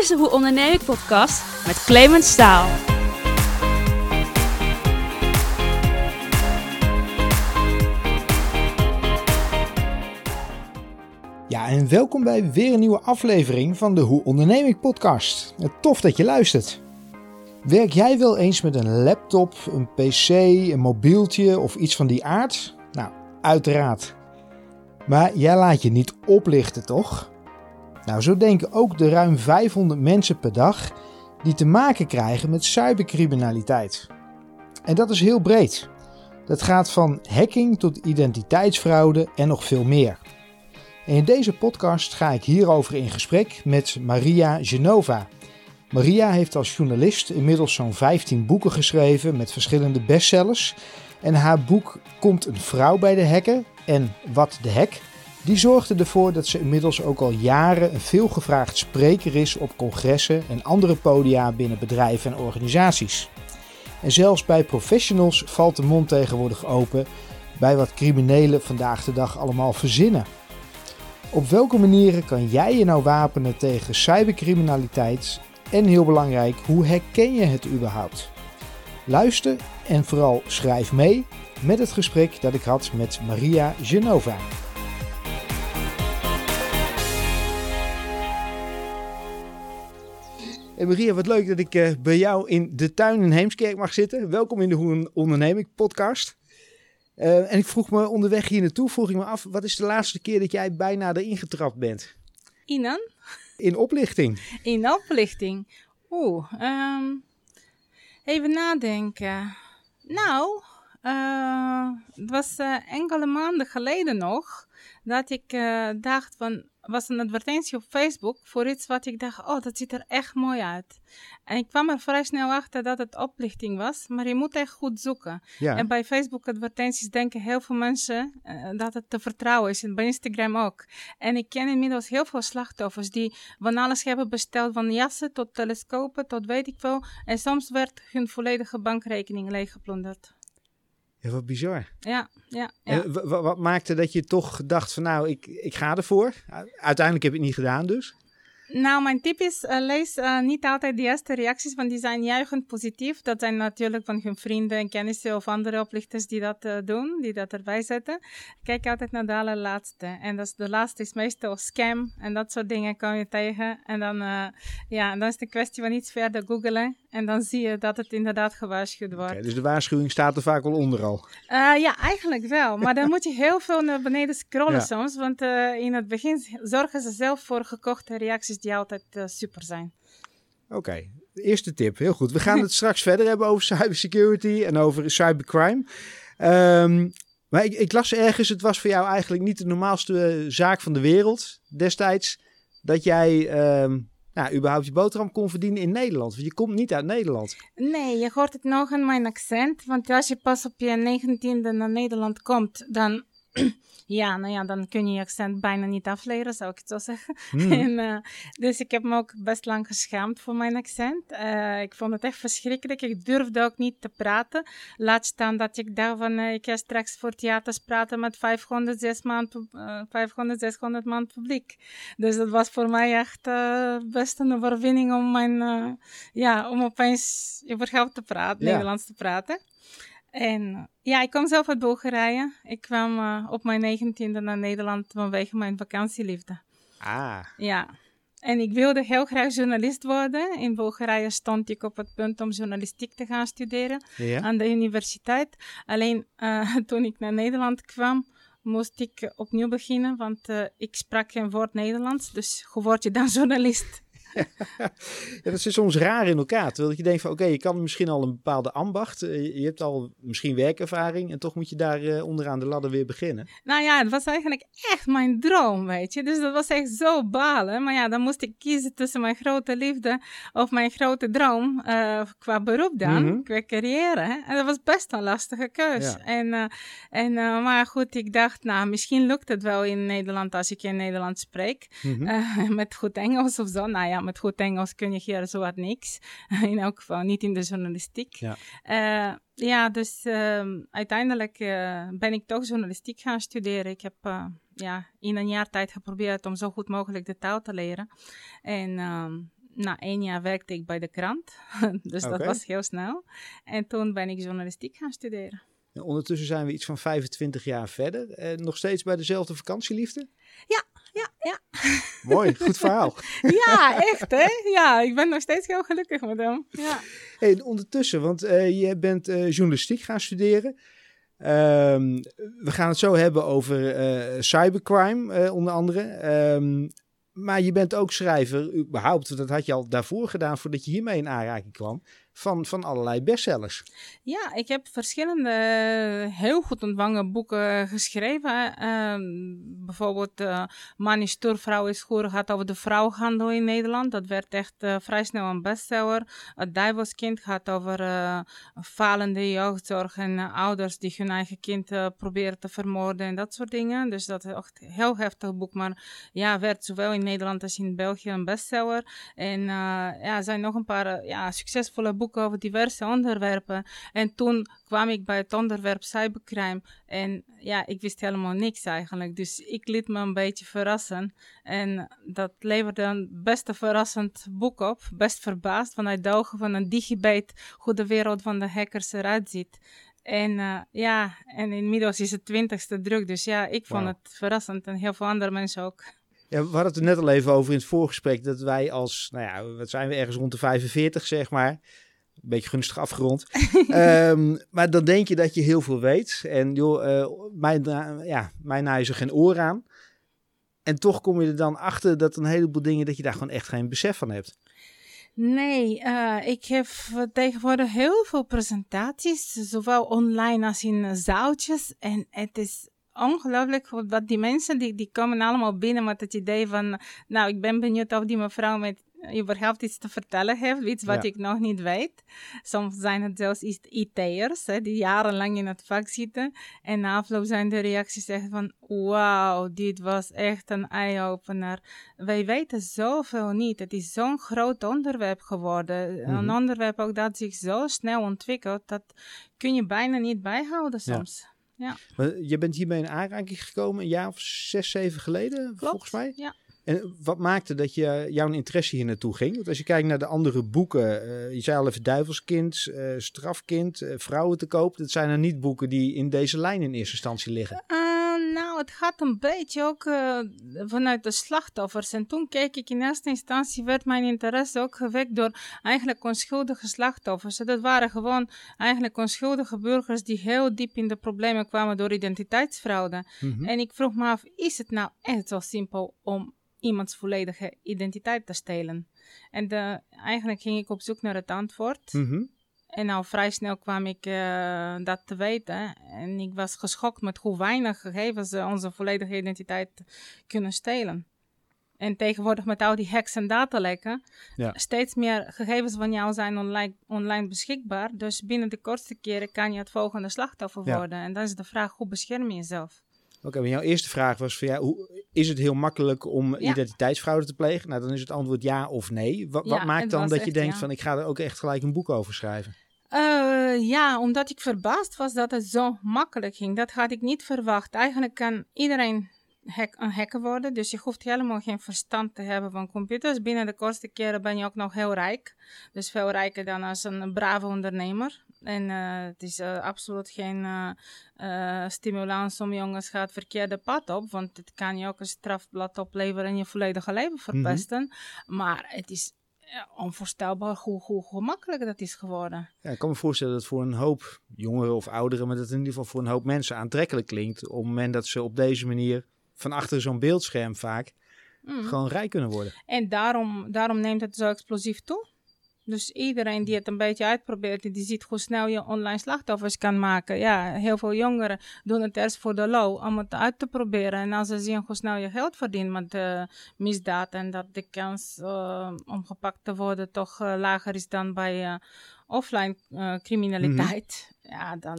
is de Hoe Onderneem ik podcast met Clemens Staal. Ja, en welkom bij weer een nieuwe aflevering van de Hoe Onderneem ik podcast. Tof dat je luistert. Werk jij wel eens met een laptop, een pc, een mobieltje of iets van die aard? Nou, uiteraard. Maar jij laat je niet oplichten, toch? Nou, zo denken ook de ruim 500 mensen per dag die te maken krijgen met cybercriminaliteit. En dat is heel breed. Dat gaat van hacking tot identiteitsfraude en nog veel meer. En in deze podcast ga ik hierover in gesprek met Maria Genova. Maria heeft als journalist inmiddels zo'n 15 boeken geschreven met verschillende bestsellers. En haar boek Komt een vrouw bij de hacker en Wat de hack die zorgde ervoor dat ze inmiddels ook al jaren een veelgevraagd spreker is op congressen en andere podia binnen bedrijven en organisaties. En zelfs bij professionals valt de mond tegenwoordig open bij wat criminelen vandaag de dag allemaal verzinnen. Op welke manieren kan jij je nou wapenen tegen cybercriminaliteit? En heel belangrijk, hoe herken je het überhaupt? Luister en vooral schrijf mee met het gesprek dat ik had met Maria Genova. En Maria, wat leuk dat ik uh, bij jou in de tuin in Heemskerk mag zitten. Welkom in de Hoe Onderneming podcast. Uh, en ik vroeg me onderweg hier naartoe, vroeg ik me af, wat is de laatste keer dat jij bijna erin getrapt bent? Inan? In oplichting. In oplichting. Oeh, um, even nadenken. Nou, uh, het was enkele maanden geleden nog dat ik dacht van was een advertentie op Facebook voor iets wat ik dacht, oh, dat ziet er echt mooi uit. En ik kwam er vrij snel achter dat het oplichting was, maar je moet echt goed zoeken. Ja. En bij Facebook advertenties denken heel veel mensen uh, dat het te vertrouwen is. En bij Instagram ook. En ik ken inmiddels heel veel slachtoffers die van alles hebben besteld, van jassen tot telescopen tot weet ik veel. En soms werd hun volledige bankrekening leeggeplunderd. Ja, wat bizar. Ja, ja. ja. Wat maakte dat je toch dacht van nou, ik, ik ga ervoor? Uiteindelijk heb je het niet gedaan dus. Nou, mijn tip is, uh, lees uh, niet altijd de eerste reacties, want die zijn juichend positief. Dat zijn natuurlijk van hun vrienden en kennissen of andere oplichters die dat uh, doen, die dat erbij zetten. Kijk altijd naar de allerlaatste. En dat is, de laatste is meestal scam en dat soort dingen kom je tegen. En dan, ja, dan is het een kwestie van iets verder googelen. En dan zie je dat het inderdaad gewaarschuwd wordt. Okay, dus de waarschuwing staat er vaak wel onder al? ja, eigenlijk wel. Maar dan moet je heel veel naar beneden scrollen ja. soms. Want in het begin zorgen ze zelf voor gekochte reacties die altijd uh, super zijn. Oké, okay. eerste tip. Heel goed. We gaan het straks verder hebben over cybersecurity en over cybercrime. Um, maar ik, ik, las ergens, het was voor jou eigenlijk niet de normaalste zaak van de wereld destijds, dat jij um, nou, überhaupt je boterham kon verdienen in Nederland. Want je komt niet uit Nederland. Nee, je hoort het nog in mijn accent. Want als je pas op je negentiende naar Nederland komt, dan ja, nou ja, dan kun je je accent bijna niet afleren, zou ik het zo zeggen. Hmm. en, uh, dus ik heb me ook best lang geschaamd voor mijn accent. Uh, ik vond het echt verschrikkelijk. Ik durfde ook niet te praten. Laat staan dat ik dacht van, uh, ik ga straks voor theaters praten met 500, 600, 500 600 man publiek. Dus dat was voor mij echt best een overwinning om, mijn, ja, om opeens überhaupt te praten, ja. Nederlands te praten. En ja, ik kom zelf uit Bulgarije. Ik kwam uh, op mijn negentiende naar Nederland vanwege mijn vakantieliefde. Ah. Ja. En ik wilde heel graag journalist worden. In Bulgarije stond ik op het punt om journalistiek te gaan studeren ja. aan de universiteit. Alleen uh, toen ik naar Nederland kwam, moest ik opnieuw beginnen, want uh, ik sprak geen woord Nederlands. Dus hoe word je dan journalist? ja, dat is soms raar in elkaar. Terwijl je denkt van oké, je kan misschien al een bepaalde ambacht. Eh, je hebt al misschien werkervaring en toch moet je daar uh, onderaan de ladder weer beginnen. Nou ja, het was eigenlijk echt mijn droom, weet je. Dus dat was echt zo balen. Maar ja, dan moest ik kiezen tussen mijn grote liefde of mijn grote droom uh, qua beroep dan, mm -hmm. qua carrière. En dat was best een lastige keus. Ja. En, en, maar goed, ik dacht, nou, misschien lukt het wel in Nederland als ik in Nederland spreek. Mm -hmm. met goed Engels of zo. Nou ja, met goed Engels kun je hier zo wat niks. In elk geval niet in de journalistiek. Ja, uh, ja dus uh, uiteindelijk uh, ben ik toch journalistiek gaan studeren. Ik heb ja, in een jaar tijd geprobeerd om zo goed mogelijk de taal te leren. En ehm, na één jaar werkte ik bij de krant. dus dat was heel snel. En toen ben ik journalistiek gaan studeren. ondertussen zijn we iets van 25 jaar verder. Eh, nog steeds bij dezelfde vakantieliefde? Ja, ja, ja. Mooi, goed verhaal. ja, echt hè? Ja, ik ben nog steeds heel gelukkig met hem. Ja. Hey, ondertussen, want uh, je bent uh, journalistiek gaan studeren. Um, we gaan het zo hebben over uh, cybercrime, onder andere. Um, maar je bent ook schrijver, überhaupt, dat had je al daarvoor gedaan voordat je hiermee in aanraking kwam van, van allerlei bestsellers. Ja, ik heb verschillende heel goed ontvangen boeken geschreven. Ehm, bijvoorbeeld uh, Man is stoer, vrouw is goer gaat over de vrouwhandel in Nederland. Dat werd echt uh, vrij snel een bestseller. Het Duivelskind gaat over falende jeugdzorg en ouders die hun eigen kind proberen te vermoorden en dat soort dingen. Dus dat is echt een heel heftig boek, maar ja, werd zowel in Nederland als in België een bestseller. En ja, er zijn nog een paar ja, succesvolle boeken over diverse onderwerpen. En toen kwam ik bij het onderwerp cybercrime. En ja, ik wist helemaal niks eigenlijk. Dus ik liet me een beetje verrassen. En dat leverde een best verrassend boek op. Best verbaasd vanuit de ogen van een digibate hoe de wereld van de hackers eruit ziet. En uh, ja, en inmiddels is het twintigste druk. Dus ja, ik vond het verrassend en heel veel andere mensen ook. Ja, we hadden het er net al even over in het voorgesprek dat wij als, nou ja, wat zijn we ergens rond de 45 zeg maar een beetje gunstig afgerond. um, maar dan denk je dat je heel veel weet. En joh, uh, mijn, uh, ja, mijn naai is er geen oor aan. En toch kom je er dan achter dat een heleboel dingen, dat je daar gewoon echt geen besef van hebt. Nee, uh, ik heb tegenwoordig heel veel presentaties, zowel online als in zaaltjes. En het is ongelooflijk wat die mensen, die, die komen allemaal binnen met het idee van, nou, ik ben benieuwd of die mevrouw met überhaupt iets te vertellen heeft, iets wat ik nog niet weet. Soms zijn het zelfs IT'ers die jarenlang in het vak zitten. En na afloop zijn de reacties echt van, wauw, dit was echt een eye-opener. Wij weten zoveel niet. Het is zo'n groot onderwerp geworden. Een mhm. onderwerp ook dat zich zo snel ontwikkelt, dat kun je bijna niet bijhouden soms. Ja. Je bent hiermee in aanraking gekomen een jaar of zes, zeven geleden, volgens mij? Ja. En wat maakte dat je jouw interesse hier naartoe ging? Want als je kijkt naar de andere boeken, uh, je zei al even Duivelskind, uh, Strafkind, uh, Vrouwen te koop. Dat zijn er niet boeken die in deze lijn in eerste instantie liggen. nou, het gaat een beetje ook vanuit de slachtoffers. En toen keek ik in eerste instantie, werd mijn interesse ook gewekt door eigenlijk onschuldige slachtoffers. Dat waren gewoon eigenlijk onschuldige burgers die heel diep in de problemen kwamen door identiteitsfraude. Mhm. En ik vroeg me af, is het nou echt zo simpel om iemands volledige identiteit te stelen. En de, eigenlijk ging ik op zoek naar het antwoord. Mhm. En al vrij snel kwam ik uh, dat te weten. En ik was geschokt met hoe weinig gegevens ze onze volledige identiteit kunnen stelen. En tegenwoordig met al die hacks en datalekken, ja. steeds meer gegevens van jou zijn online, online beschikbaar. Dus binnen de kortste keren kan je het volgende slachtoffer worden. En dan is de vraag, hoe bescherm je jezelf? Oké, maar jouw eerste vraag was van ja, hoe, is het heel makkelijk om identiteitsfraude te plegen? Nou, dan is het antwoord ja of nee. Wat, wat maakt dan dat je denkt van ik ga er ook echt gelijk een boek over schrijven? Uh, ja, omdat ik verbaasd was dat het zo makkelijk ging. Dat had ik niet verwacht. Eigenlijk kan iedereen hack, een hacker worden. Dus je hoeft helemaal geen verstand te hebben van computers. Binnen de kortste keren ben je ook nog heel rijk. Dus veel rijker dan als een brave ondernemer. En uh, het is uh, absoluut geen uh, stimulans om jongens gaat verkeerde pad op. Want het kan je ook een strafblad opleveren en je volledige leven mhm. verpesten. Maar het is onvoorstelbaar hoe, hoe, gemakkelijk dat is geworden. Ja, ik kan me voorstellen dat voor een hoop jongeren of ouderen, maar dat het in ieder geval voor een hoop mensen aantrekkelijk klinkt. Op het moment dat ze op deze manier van achter zo'n beeldscherm vaak mm. gewoon rijk kunnen worden. En daarom, daarom neemt het zo explosief toe. Dus iedereen die het een beetje uitprobeert, die ziet hoe snel je online slachtoffers kan maken. Ja, heel veel jongeren doen het eerst voor de low, om het uit te proberen. En als ze zien hoe snel je geld verdient met uh, misdaad en dat de kans uh, om gepakt te worden toch uh, lager is dan bij offline criminaliteit, mm -hmm. ja, dan...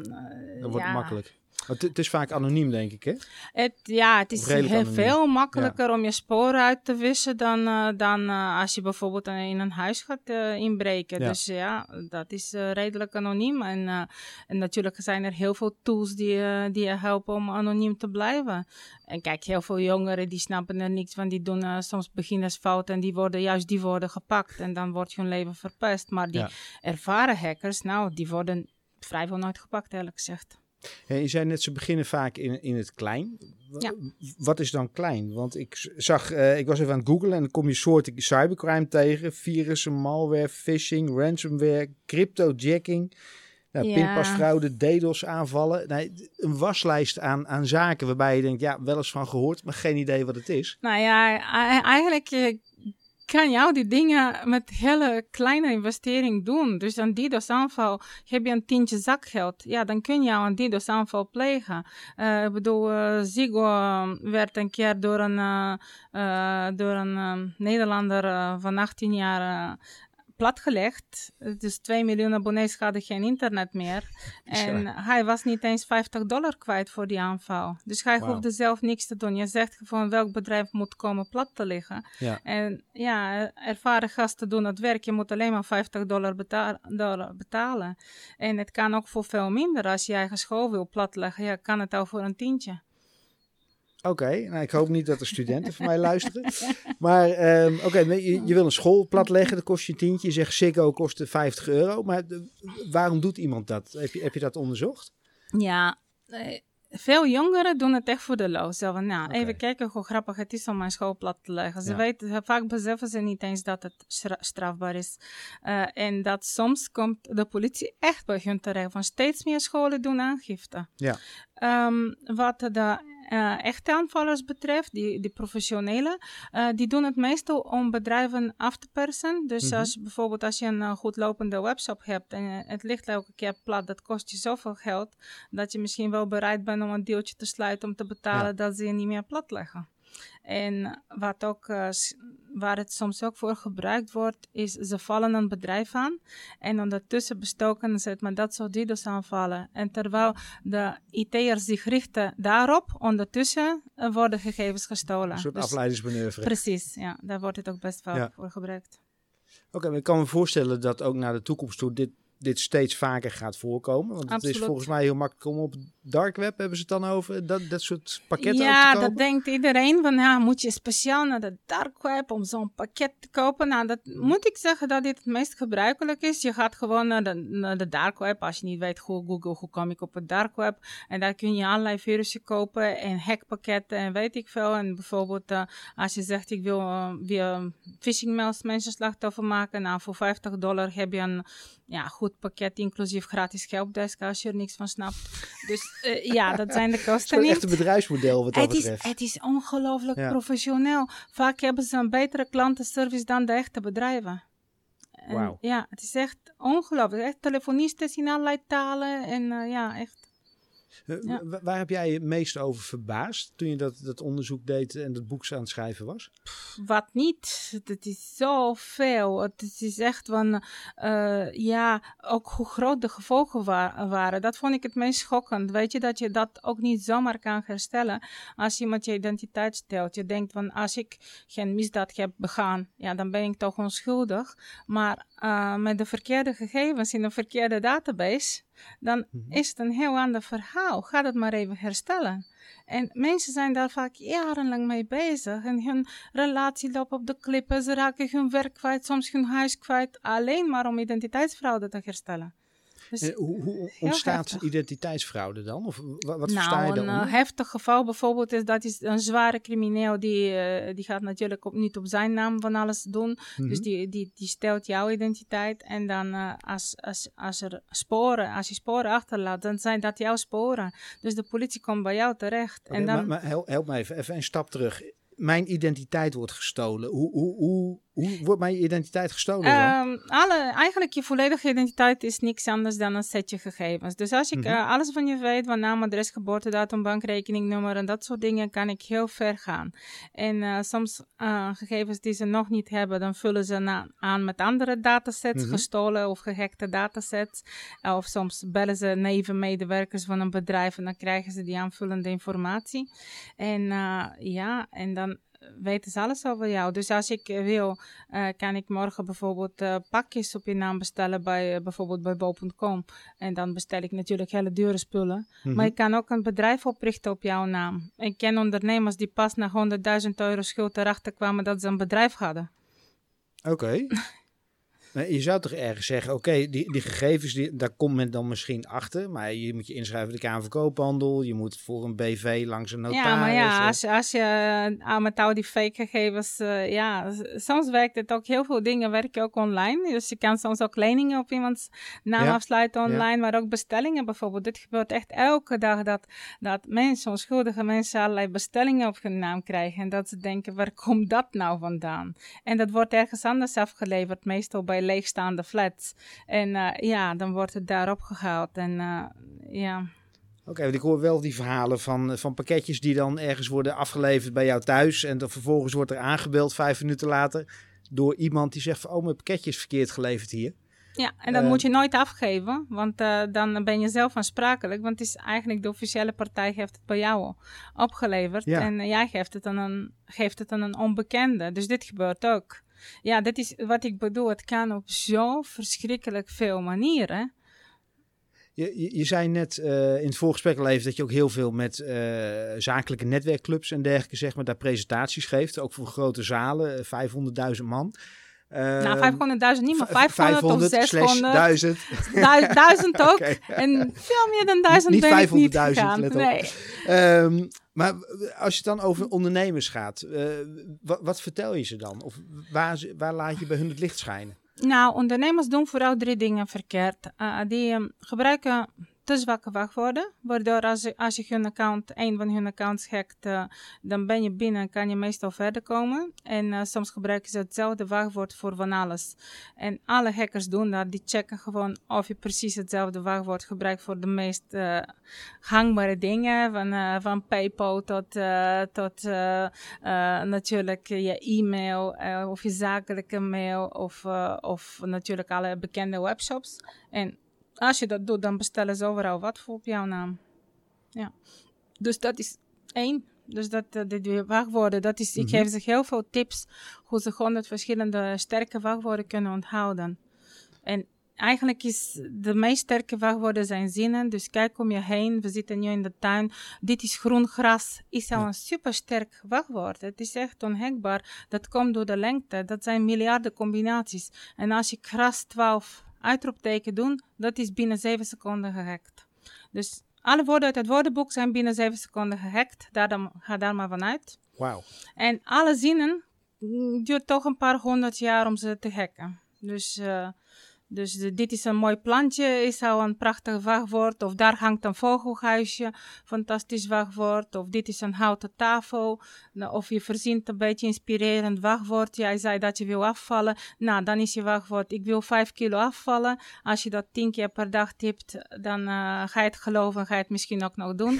dan wordt het makkelijk. Het, is vaak anoniem, denk ik, hè? Het, ja, het is heel veel makkelijker om je sporen uit te wissen dan, uh, dan uh, als je bijvoorbeeld in een huis gaat uh, inbreken. Ja. Dus ja, dat is redelijk anoniem. En, en, natuurlijk zijn er heel veel tools die, die je helpen om anoniem te blijven. En kijk, heel veel jongeren die snappen er niks van. Die doen soms beginnersfouten en die worden juist die worden gepakt. En dan wordt hun leven verpest. Maar die ja. ervaren hackers, nou, die worden vrijwel nooit gepakt, eerlijk gezegd. Je zei net, ze beginnen vaak in, in het klein. Ja. Wat is dan klein? Want ik zag, uh, ik was even aan het googlen en dan kom je soorten cybercrime tegen. Virussen, malware, phishing, ransomware, cryptojacking. Nou, ja. pinpasfraude, DDoS aanvallen. Nee, een waslijst aan, aan zaken waarbij je denkt, ja, wel eens van gehoord, maar geen idee wat het is. Nou ja, eigenlijk kan jou die dingen met hele kleine investering doen. Dus een DDoS-aanval, heb je een tientje zakgeld, ja, dan kun je een DDoS-aanval plegen. Uh, ik bedoel, uh, Ziggo werd een keer door een, uh, door een Nederlander van 18 jaar platgelegd. Dus 2 miljoen abonnees hadden geen internet meer. En hij was niet eens 50 dollar kwijt voor die aanval. Dus hij hoefde zelf niks te doen. Je zegt gewoon welk bedrijf moet komen plat te liggen. Ja. En ja, ervaren gasten doen het werk. Je moet alleen maar 50 dollar, dollar betalen. En het kan ook voor veel minder. Als je eigen school wil platleggen, ja, kan het al voor een tientje. Oké, nou, ik hoop niet dat er studenten van mij luisteren. Maar um, oké, je, je, wil een school platleggen, dat kost je een tientje. Je zegt Siggo kost 50 euro. Maar waarom doet iemand dat? Heb je, heb je dat onderzocht? Ja, eh, veel jongeren doen het echt voor de. Zo van, nou, even kijken hoe grappig het is om mijn school plat te leggen. Ze weten, vaak beseffen ze niet eens dat het strafbaar is. Uh, en dat soms komt de politie echt bij hun terecht. Van steeds meer scholen doen aangifte. Ja. Um, wat de uh, echte aanvallers betreft, die, die professionele, uh, die doen het meestal om bedrijven af te persen. Dus mm -hmm. als bijvoorbeeld als je een uh, goed lopende webshop hebt en het ligt elke keer plat, dat kost je zoveel geld dat je misschien wel bereid bent om een deeltje te sluiten om te betalen ja. dat ze je niet meer plat leggen. En wat ook, uh, waar het soms ook voor gebruikt wordt, is ze vallen een bedrijf aan en ondertussen bestoken ze het met dat soort DDoS aanvallen. En terwijl de IT'ers zich richten daarop, ondertussen uh, worden gegevens gestolen. Een soort dus, afleidingsmanoeuvre. Precies, ja, daar wordt het ook best wel ja. voor gebruikt. Oké, okay, ik kan me voorstellen dat ook naar de toekomst toe dit dit steeds vaker gaat voorkomen. Want het is volgens mij heel makkelijk om op dark web hebben ze het dan over dat, dat soort pakketten ja, dat denkt iedereen van ja, moet je speciaal naar de dark web om zo'n pakket te kopen. Nou, dat moet ik zeggen dat dit het meest gebruikelijk is. Je gaat gewoon naar de, naar de dark web. Als je niet weet hoe Google, hoe kom ik op het dark web. En daar kun je allerlei virussen kopen en hackpakketten en weet ik veel. En bijvoorbeeld uh, als je zegt ik wil uh, weer phishing mails mensen slachtoffer maken. Nou, voor 50 dollar heb je een ja, goed pakket, inclusief gratis helpdesk als je er niks van snapt. Dus uh, ja, dat zijn de kosten niet. Het is echt een bedrijfsmodel wat dat het betreft. Is, het is ongelooflijk ja. professioneel. Vaak hebben ze een betere klantenservice dan de echte bedrijven. Wow. Ja, het is echt ongelooflijk. Echt telefonisten in allerlei talen en uh, ja, echt eh, waar heb jij je het meest over verbaasd toen je dat, dat onderzoek deed en dat boek aan het schrijven was? wat niet. Het is zoveel. Het is echt van, uh, ja, ook hoe groot de gevolgen wa waren. Dat vond ik het meest schokkend. Weet je, dat je dat ook niet zomaar kan herstellen als iemand je identiteit stelt. Je denkt van, als ik geen misdaad heb begaan, ja, dan ben ik toch onschuldig. Maar uh, met de verkeerde gegevens in een verkeerde database dan mhm. is het een heel ander verhaal. Ga het maar even herstellen. En mensen zijn daar vaak jarenlang mee bezig. En hun relatie loopt op de klippen. Ze raken hun werk kwijt, soms hun huis kwijt. Alleen maar om identiteitsfraude te herstellen. Dus hoe, hoe ontstaat identiteitsfraude dan? Of wat, wat nou, versta je dan? Een uh, heftig geval bijvoorbeeld is dat is een zware crimineel die, uh, die gaat natuurlijk op, niet op zijn naam van alles doen. Mm -hmm. Dus die, die, die stelt jouw identiteit. En dan uh, als, als, als er sporen, als je sporen achterlaat, dan zijn dat jouw sporen. Dus de politie komt bij jou terecht. Okay, en dan, maar, maar help, help me even, even een stap terug. Mijn identiteit wordt gestolen. Hoe, hoe, hoe Hoe wordt mijn identiteit gestolen dan? Um, alle, eigenlijk je volledige identiteit is niks anders dan een setje gegevens. Dus als ik mhm. uh, alles van je weet, van naam, adres, geboortedatum, bankrekeningnummer en dat soort dingen, kan ik heel ver gaan. En uh, soms uh, gegevens die ze nog niet hebben, dan vullen ze aan met andere datasets, mhm. gestolen of gehackte datasets. of soms bellen ze nevenmedewerkers van een bedrijf en dan krijgen ze die aanvullende informatie. En ja, en dan weten ze alles over jou. Dus als ik wil, uh, kan ik morgen bijvoorbeeld uh, pakjes op je naam bestellen bij uh, bijvoorbeeld bij bol.com. En dan bestel ik natuurlijk hele dure spullen. Maar mhm. ik kan ook een bedrijf oprichten op jouw naam. Ik ken ondernemers die pas na 100.000 euro schuld erachter kwamen dat ze een bedrijf hadden. Oké. je zou toch ergens zeggen, oké, die, die gegevens, die, daar komt men dan misschien achter. Maar je moet je inschrijven bij de Kamer van Koophandel. Je moet voor een BV langs een notaris. Ja, maar ja, als, als je aan met al die fake gegevens... Uh, ja, soms werkt het ook, heel veel dingen werken ook online. Dus je kan soms ook leningen op iemands naam afsluiten online. Maar ook bestellingen bijvoorbeeld. Dit gebeurt echt elke dag dat, dat mensen, onschuldige mensen... allerlei bestellingen op hun naam krijgen. En dat ze denken, waar komt dat nou vandaan? En dat wordt ergens anders afgeleverd. Meestal bij leegstaande flats. En eh, ja, dan wordt het daarop gehaald. En uh, ja. Oké, want ik hoor wel die verhalen van, van pakketjes die dan ergens worden afgeleverd bij jou thuis. En dan vervolgens wordt er aangebeld vijf minuten later door iemand die zegt van, oh, mijn pakketje is verkeerd geleverd hier. Ja, en dat moet je nooit afgeven, want uh, dan ben je zelf aansprakelijk. Want het is eigenlijk de officiële partij heeft het bij jou opgeleverd. Ja. En jij geeft het, aan een, geeft het aan een onbekende. Dus dit gebeurt ook. Ja, dat is wat ik bedoel. Het kan op zo verschrikkelijk veel manieren. Je, je, zei net uh, in het voorgesprek al even dat je ook heel veel met uh, zakelijke netwerkclubs en dergelijke, zeg maar, daar presentaties geeft. Ook voor grote zalen, 500.000 eh, man. Uh, nou, 500.000 niet, maar 500, 500 of 600. 1000. 1000 ook. Okay. En veel meer dan 1000 niet ben 500.000, niet gegaan. Nee. Um, maar als je dan over ondernemers gaat, uh, wat, wat, vertel je ze dan? Of waar, waar laat je bij hun het licht schijnen? Nou, ondernemers doen vooral drie dingen verkeerd. Uh, die um, gebruiken te zwakke wachtwoorden. Waardoor als je, als je hun account, een van hun accounts hackt, uh, dan ben je binnen en kan je meestal verder komen. En uh, soms gebruiken ze hetzelfde wachtwoord voor van alles. En alle hackers doen dat. Die checken gewoon of je precies hetzelfde wachtwoord gebruikt voor de meest uh, gangbare dingen. Van, van PayPal tot, tot natuurlijk je e-mail of je zakelijke mail of, of natuurlijk alle bekende webshops. En als je dat doet, dan bestellen ze overal wat voor op jouw naam. Ja. Dus dat is één. Dus dat, uh, die wachtwoorden, dat is, ik mhm. geef ze heel veel tips hoe ze honderd verschillende sterke wachtwoorden kunnen onthouden. En eigenlijk is de meest sterke wachtwoorden zijn zinnen. Dus kijk om je heen. We zitten nu in de tuin. Dit is groen gras. Is al een supersterk wachtwoord. Het is echt onhackbaar. Dat komt door de lengte. Dat zijn miljarden combinaties. En als je gras 12 uitroepteken doen, dat is binnen 7 seconden gehackt. Dus alle woorden uit het woordenboek zijn binnen 7 seconden gehackt. Daar dan, ga daar maar vanuit. Wauw. En alle zinnen duurt toch een paar honderd jaar om ze te hacken. Dus uh, dus dit is een mooi plantje, is al een prachtig wachtwoord. Of daar hangt een vogelhuisje, fantastisch wachtwoord. Of dit is een houten tafel. Nou, of je verzint een beetje inspirerend wachtwoord. Jij zei dat je wil afvallen. Nou, dan is je wachtwoord, ik wil 5 kilo afvallen. Als je dat 10 keer per dag tipt, dan uh, ga je het geloven en ga je het misschien ook nog doen.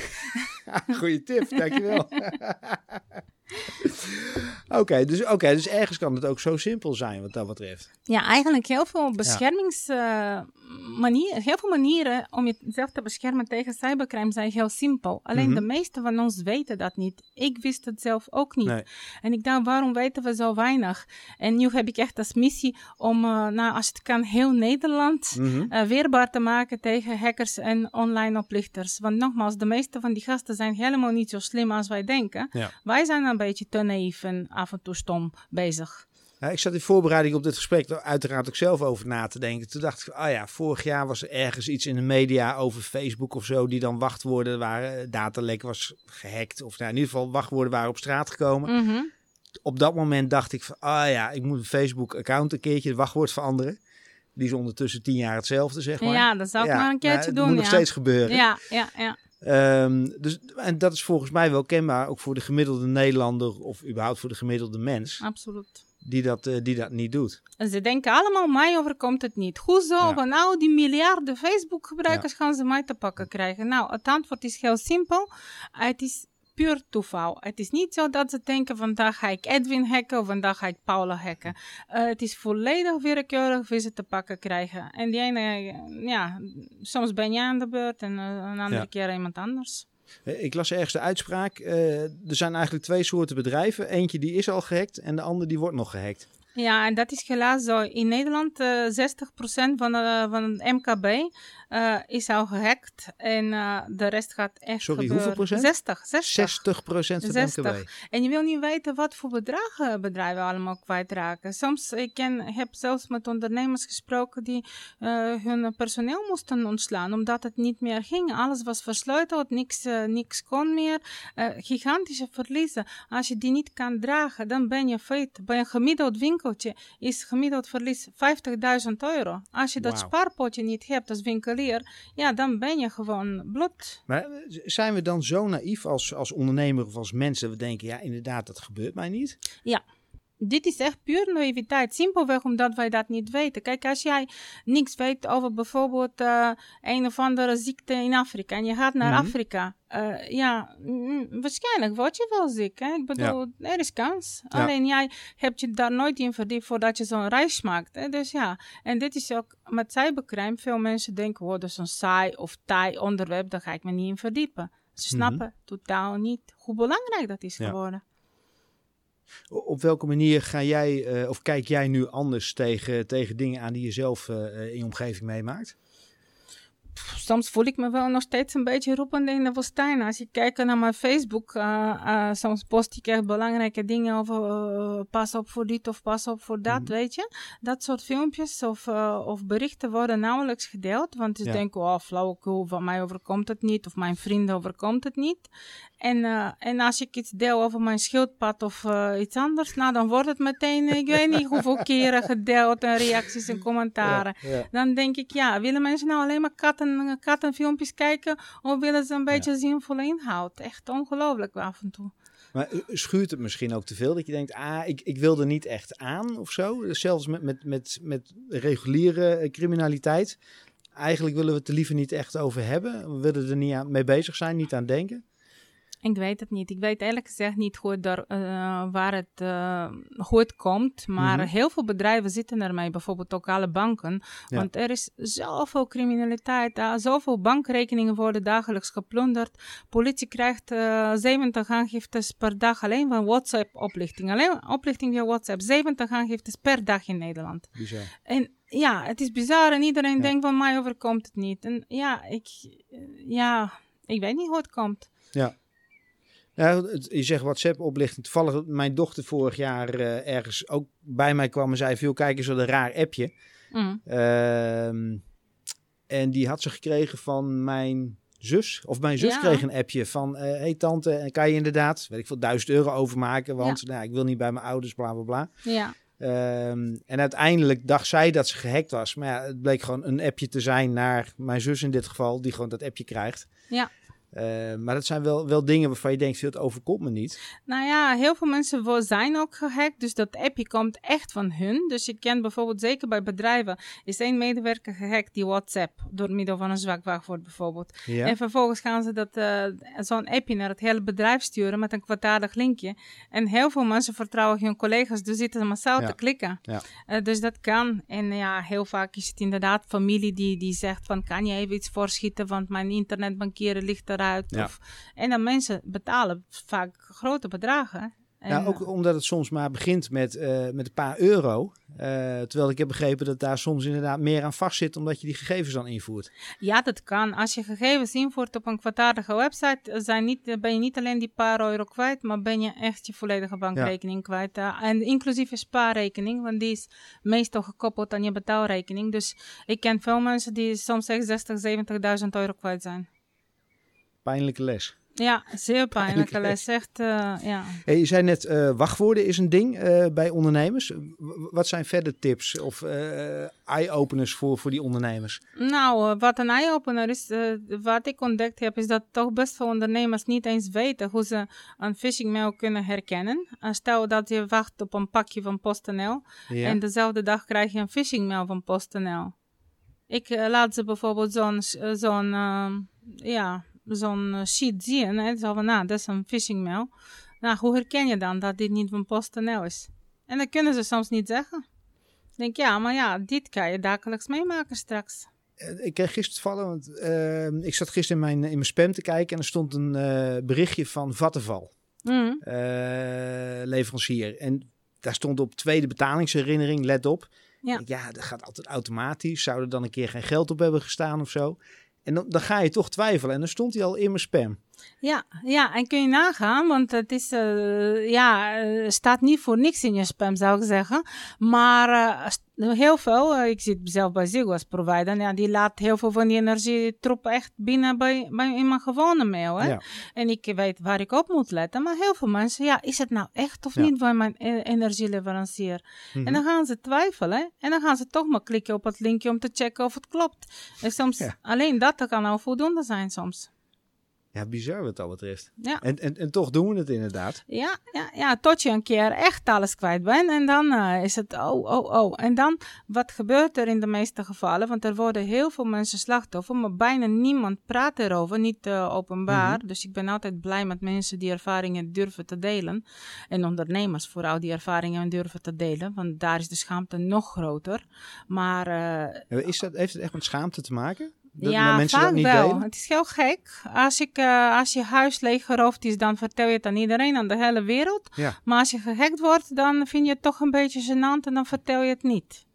Goeie tip, dankjewel. Oké, dus, oké, dus ergens kan het ook zo simpel zijn wat dat betreft. Ja, eigenlijk heel veel beschermingsmanieren, uh, heel veel manieren om jezelf te beschermen tegen cybercrime zijn heel simpel. Alleen mhm. de meeste van ons weten dat niet. Ik wist het zelf ook niet. En ik dacht, waarom weten we zo weinig? En nu heb ik echt als missie om, uh, nou, als het kan, heel Nederland mm weerbaar te maken tegen hackers en online oplichters. Want nogmaals, de meeste van die gasten zijn helemaal niet zo slim als wij denken. Wij zijn een beetje te naïef en af en toe stom bezig. Ik zat in voorbereiding op dit gesprek er uiteraard ook zelf over na te denken. Toen dacht ik, ah ja, vorig jaar was er ergens iets in de media over Facebook of zo, die dan wachtwoorden waren, datalek was gehackt. Of nou, in ieder geval wachtwoorden waren op straat gekomen. Mhm. Op dat moment dacht ik van, ah ja, ik moet een Facebook-account een keertje het wachtwoord veranderen. Die is ondertussen tien jaar hetzelfde, zeg maar. Ja, dat zou ik maar een keertje nou, doen. Dat moet nog steeds gebeuren. Ja, ja, ja. Ehm, dus, en dat is volgens mij wel kenbaar, ook voor de gemiddelde Nederlander of überhaupt voor de gemiddelde mens. Absoluut. die dat, uh, die dat niet doet. En ze denken allemaal, mij overkomt het niet. Hoezo? Ja. Van nou, die miljarden Facebook-gebruikers gaan ze mij te pakken krijgen. Nou, het antwoord is heel simpel. Het is puur toeval. Het is niet zo dat ze denken, vandaag ga ik Edwin hacken of vandaag ga ik Paula hacken. Uh, het is volledig willekeurig wie ze te pakken krijgen. En die ene, ja, soms ben jij aan de beurt en een andere keer iemand anders. Ik las ergens de uitspraak. Uh, er zijn eigenlijk twee soorten bedrijven. Eentje die is al gehackt en de andere die wordt nog gehackt. Ja, en dat is helaas zo. In Nederland uh, 60% van, van het MKB uh, is al gehackt en uh, de rest gaat echt Sorry, gebeuren. hoeveel procent? 60. 60, 60 procent van 60. MKB. En je wil niet weten wat voor bedragen bedrijven allemaal kwijtraken. Soms, ik ken, heb zelfs met ondernemers gesproken die uh, hun personeel moesten ontslaan, omdat het niet meer ging. Alles was versleuteld, niks, niks kon meer. gigantische verliezen. Als je die niet kan dragen, dan ben je failliet. Bij een gemiddeld winkeltje is gemiddeld verlies 50.000 euro. Als je dat wow. spaarpotje niet hebt als winkelier, ja, dan ben je gewoon bloed. Maar zijn we dan zo naïef als, als ondernemer of als mensen, we denken, ja, inderdaad, dat gebeurt mij niet? Ja. Dit is echt puur naïviteit. Simpelweg omdat wij dat niet weten. Kijk, als jij niks weet over bijvoorbeeld uh, een of andere ziekte in Afrika en je gaat naar mm -hmm. Afrika, uh, ja, mm, waarschijnlijk word je wel ziek. Hè? Ik bedoel, ja. er is kans. Ja. Alleen jij hebt je daar nooit in verdiept voordat je zo'n reis maakt. Hè? Dus ja, en dit is ook met cybercrime. Veel mensen denken, oh, dat is een saai of taai onderwerp, daar ga ik me niet in verdiepen. Ze snappen mm -hmm. totaal niet hoe belangrijk dat is geworden. Op welke manier ga jij uh, of kijk jij nu anders tegen, tegen dingen aan die je zelf uh, in je omgeving meemaakt? Soms voel ik me wel nog steeds een beetje roepend in de woestijn. Als je kijkt naar mijn Facebook, uh, uh, soms post ik echt belangrijke dingen over uh, pas op voor dit of pas op voor dat, mm. weet je. Dat soort filmpjes of, of berichten worden nauwelijks gedeeld, want ze ja. denken, oh flauwekul, van mij overkomt het niet of mijn vrienden overkomt het niet. En, en als ik iets deel over mijn schildpad of iets anders, nou dan wordt het meteen, ik weet niet hoeveel keren gedeeld en reacties en commentaren. Ja, ja. Dan denk ik, ja, willen mensen nou alleen maar katten, kattenfilmpjes kijken of willen ze een beetje zinvolle inhoud? Echt ongelooflijk af en toe. Maar schuurt het misschien ook te veel dat je denkt, ah, ik, ik wil er niet echt aan of zo? Dus zelfs met, met, met, met reguliere criminaliteit. Eigenlijk willen we het er liever niet echt over hebben. We willen er niet aan, mee bezig zijn, niet aan denken. Ik weet het niet. Ik weet eerlijk gezegd niet er, uh, waar het, uh, hoe het komt. Maar mm -hmm. heel veel bedrijven zitten ermee, bijvoorbeeld ook alle banken. Ja. Want er is zoveel criminaliteit, uh, zoveel bankrekeningen worden dagelijks geplunderd. Politie krijgt 70 aangiftes per dag alleen van WhatsApp-oplichting. Alleen oplichting via WhatsApp. 70 aangiftes per dag in Nederland. Bizar. En ja, het is bizar en iedereen ja. denkt van mij overkomt het niet. En ja, ik, ja, ik weet niet hoe het komt. Ja. Ja, je zegt WhatsApp-oplichting. Toevallig mijn dochter vorig jaar uh, ergens ook bij mij kwam en zei... veel kijk eens wat een raar appje. Mm. Uh, en die had ze gekregen van mijn zus. Of mijn zus ja. kreeg een appje van... Uh, hey tante, kan je inderdaad, weet ik veel, duizend euro overmaken? Want ja. nou, ik wil niet bij mijn ouders, bla bla bla. Ja. Um, en uiteindelijk dacht zij dat ze gehackt was. Maar ja, het bleek gewoon een appje te zijn naar mijn zus in dit geval... die gewoon dat appje krijgt. Ja. Uh, maar dat zijn wel, wel dingen waarvan je denkt, het overkomt me niet. Nou ja, heel veel mensen zijn ook gehackt, dus dat appje komt echt van hun. Dus je kent bijvoorbeeld, zeker bij bedrijven, is één medewerker gehackt die WhatsApp door middel van een zwak wachtwoord bijvoorbeeld. Ja. En vervolgens gaan ze dat uh, zo'n appje naar het hele bedrijf sturen met een kwartalig linkje. En heel veel mensen vertrouwen hun collega's, dus zitten massaal ja. te klikken. Ja. Uh, dus dat kan. En ja, heel vaak is het inderdaad familie die, die zegt van, kan je even iets voorschieten, want mijn internetbankieren ligt er Of, en dan mensen betalen vaak grote bedragen. En, ja, ook omdat het soms maar begint met, uh, met een paar euro. Uh, terwijl ik heb begrepen dat daar soms inderdaad meer aan vast zit omdat je die gegevens dan invoert. Ja, dat kan. Als je gegevens invoert op een kwartaaldige website, zijn niet, ben je niet alleen die paar euro kwijt, maar ben je echt je volledige bankrekening ja. kwijt. Uh, en inclusief je spaarrekening, want die is meestal gekoppeld aan je betaalrekening. Dus ik ken veel mensen die soms echt 60, 70.000 euro kwijt zijn pijnlijke les. Ja, zeer pijnlijk. Hij zegt, uh, ja. Hey, je zei net, uh, wachtwoorden is een ding uh, bij ondernemers. wat zijn verder tips of eye-openers voor, voor die ondernemers? Nou, wat een eye-opener is, wat ik ontdekt heb, is dat toch best veel ondernemers niet eens weten hoe ze een phishing mail kunnen herkennen. stel dat je wacht op een pakje van PostNL ja. en dezelfde dag krijg je een phishing mail van PostNL. Ik laat ze bijvoorbeeld zo'n, zo'n ja, zo'n eh, sheet zien. Hè, zo van, nou, dat is een phishing mail. Nou, hoe herken je dan dat dit niet van PostNL is? En dat kunnen ze soms niet zeggen. Ik denk, ja, maar ja, dit kan je dagelijks meemaken straks. Eh, ik kreeg gisteren vallen, want uh, ik zat gisteren in mijn, in mijn spam te kijken en er stond een uh, berichtje van Vattenval, mm. uh, leverancier. En daar stond op tweede betalingsherinnering, let op. Ja. ja, dat gaat altijd automatisch. Zou er dan een keer geen geld op hebben gestaan of zo? En dan, dan ga je toch twijfelen. En dan stond hij al in mijn spam. Ja, ja, en kun je nagaan, want het is, uh, ja, uh, staat niet voor niks in je spam, zou ik zeggen. Maar uh, heel veel, ik zit zelf bij Ziggo als provider, ja, die laat heel veel van die energietroep echt binnen bij, bij, in mijn gewone mail. Hè? Ja. En ik weet waar ik op moet letten, maar heel veel mensen, ja, is het nou echt of ja. niet bij mijn energieleverancier? Mm -hmm. En dan gaan ze twijfelen en dan gaan ze toch maar klikken op het linkje om te checken of het klopt. En soms, ja. alleen dat kan al voldoende zijn soms. Ja, bizar wat dat betreft. Ja. En, en, en toch doen we het inderdaad. Ja, ja, ja, tot je een keer echt alles kwijt bent. En dan uh, is het oh, oh, oh. En dan, wat gebeurt er in de meeste gevallen? Want er worden heel veel mensen slachtoffer, maar bijna niemand praat erover, niet uh, openbaar. Mm -hmm. Dus ik ben altijd blij met mensen die ervaringen durven te delen. En ondernemers vooral die ervaringen durven te delen, want daar is de schaamte nog groter. Maar... Uh, is dat, heeft het echt met schaamte te maken? Dat ja, vaak wel. Het is heel gek. Als, ik, uh, als je huis leeggeroofd is, dan vertel je het aan iedereen, aan de hele wereld. Ja. Maar als je gehackt wordt, dan vind je het toch een beetje gênant en dan vertel je het niet.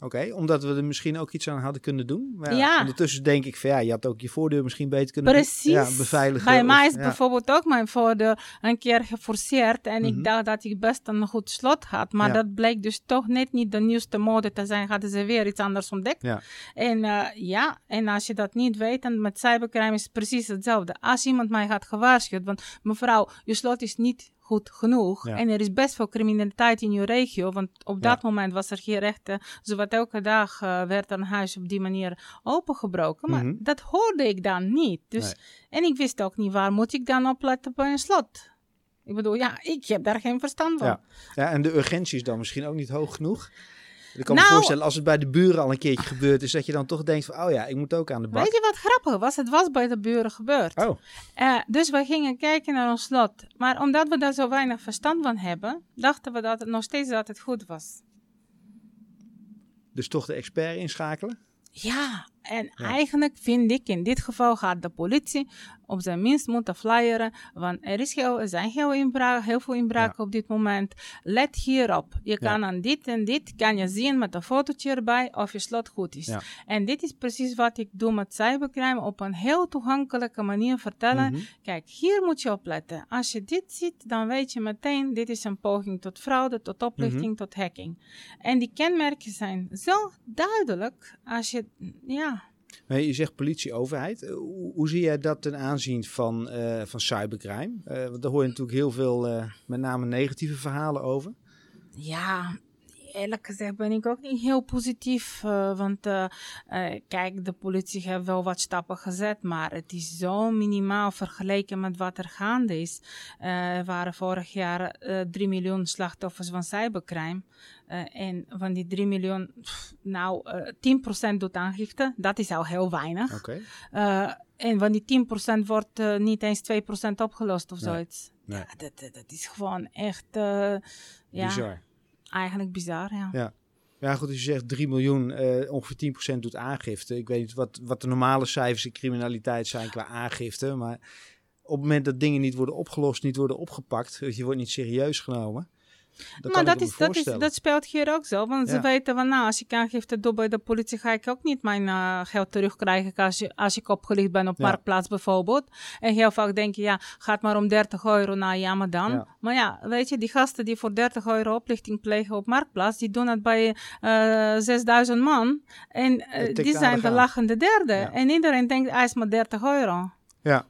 Oké, omdat we er misschien ook iets aan hadden kunnen doen. Maar ja, Ondertussen denk ik van ja, je had ook je voordeur misschien beter kunnen Precies. Ja, beveiligen. Bij mij is bijvoorbeeld ook mijn voordeur een keer geforceerd. En ik mhm. dacht dat ik best een goed slot had. Maar dat bleek dus toch net niet de nieuwste mode te zijn. Hadden ze weer iets anders ontdekt. Ja. En uh, ja, en als je dat niet weet, dan met cybercrime is het precies hetzelfde. Als iemand mij had gewaarschuwd, want mevrouw, je slot is niet goed genoeg. En er is best veel criminaliteit in je regio, want op dat moment was er geen rechten. Zowat elke dag uh, werd een huis op die manier opengebroken. Maar mm -hmm. dat hoorde ik dan niet. Dus, nee. En ik wist ook niet waar moet ik dan opletten bij een slot. Ik bedoel, ja, ik heb daar geen verstand van. Ja, ja en de urgentie is dan misschien ook niet hoog genoeg. Ik kan me nou, voorstellen, als het bij de buren al een keertje gebeurd is, dat je dan toch denkt van, oh ja, ik moet ook aan de bak. Weet je wat grappig was? Het was bij de buren gebeurd. Oh. Uh, dus we gingen kijken naar ons slot. Maar omdat we daar zo weinig verstand van hebben, dachten we dat het nog steeds dat het goed was. Dus toch de expert inschakelen? Ja, en eigenlijk vind ik in dit geval gaat de politie op zijn minst moeten flyeren. Want er, is heel, er zijn heel, inbraak, heel veel inbraken op dit moment. Let hierop. Je kan aan dit en dit kan je zien met een fotootje erbij of je slot goed is. En dit is precies wat ik doe met cybercrime. Op een heel toegankelijke manier vertellen. Mhm. Kijk, hier moet je opletten. Als je dit ziet, dan weet je meteen, dit is een poging tot fraude, tot oplichting, mhm. tot hacking. En die kenmerken zijn zo duidelijk als je, ja, je zegt politie, overheid. Eh, hoe, zie jij dat ten aanzien van, uh, van cybercrime? Uh, want daar hoor je natuurlijk heel veel, met name negatieve verhalen over. Ja, eerlijk gezegd ben ik ook niet heel positief. Uh, want uh, uh, kijk, de politie heeft wel wat stappen gezet, maar het is zo minimaal vergeleken met wat er gaande is. er waren vorig jaar 3 miljoen slachtoffers van cybercrime. en van die 3 miljoen, pff, nou, 10% doet aangifte. Dat is al heel weinig. Okay. en van die 10% wordt niet eens 2% opgelost of nee. zoiets. Nee. Ja, dat, dat, is gewoon echt. ja. Bizar eigenlijk bizar, ja. Ja, ja goed, als je zegt 3 miljoen, uh, ongeveer 10% doet aangifte. Ik weet niet wat, wat de normale cijfers in criminaliteit zijn qua aangifte, maar op het moment dat dingen niet worden opgelost, niet worden opgepakt, je wordt niet serieus genomen, dat maar dat, is, dat, is, dat speelt hier ook zo. Want ze weten van, nou, als ik aangifte doe bij de politie, ga ik ook niet mijn uh, geld terugkrijgen als, je, als ik opgelicht ben op ja. Marktplaats bijvoorbeeld. En heel vaak denk je, ja, gaat maar om 30 euro. Nou ja, maar dan. Ja. Maar ja, weet je, die gasten die voor 30 euro oplichting plegen op Marktplaats, die doen het bij uh, eh, 6000 man. En uh, die zijn de lachende derde. En iedereen denkt, hij is maar 30 euro. Ja.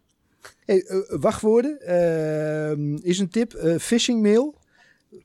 Hey, wachtwoorden ehm, is een tip. phishing mail.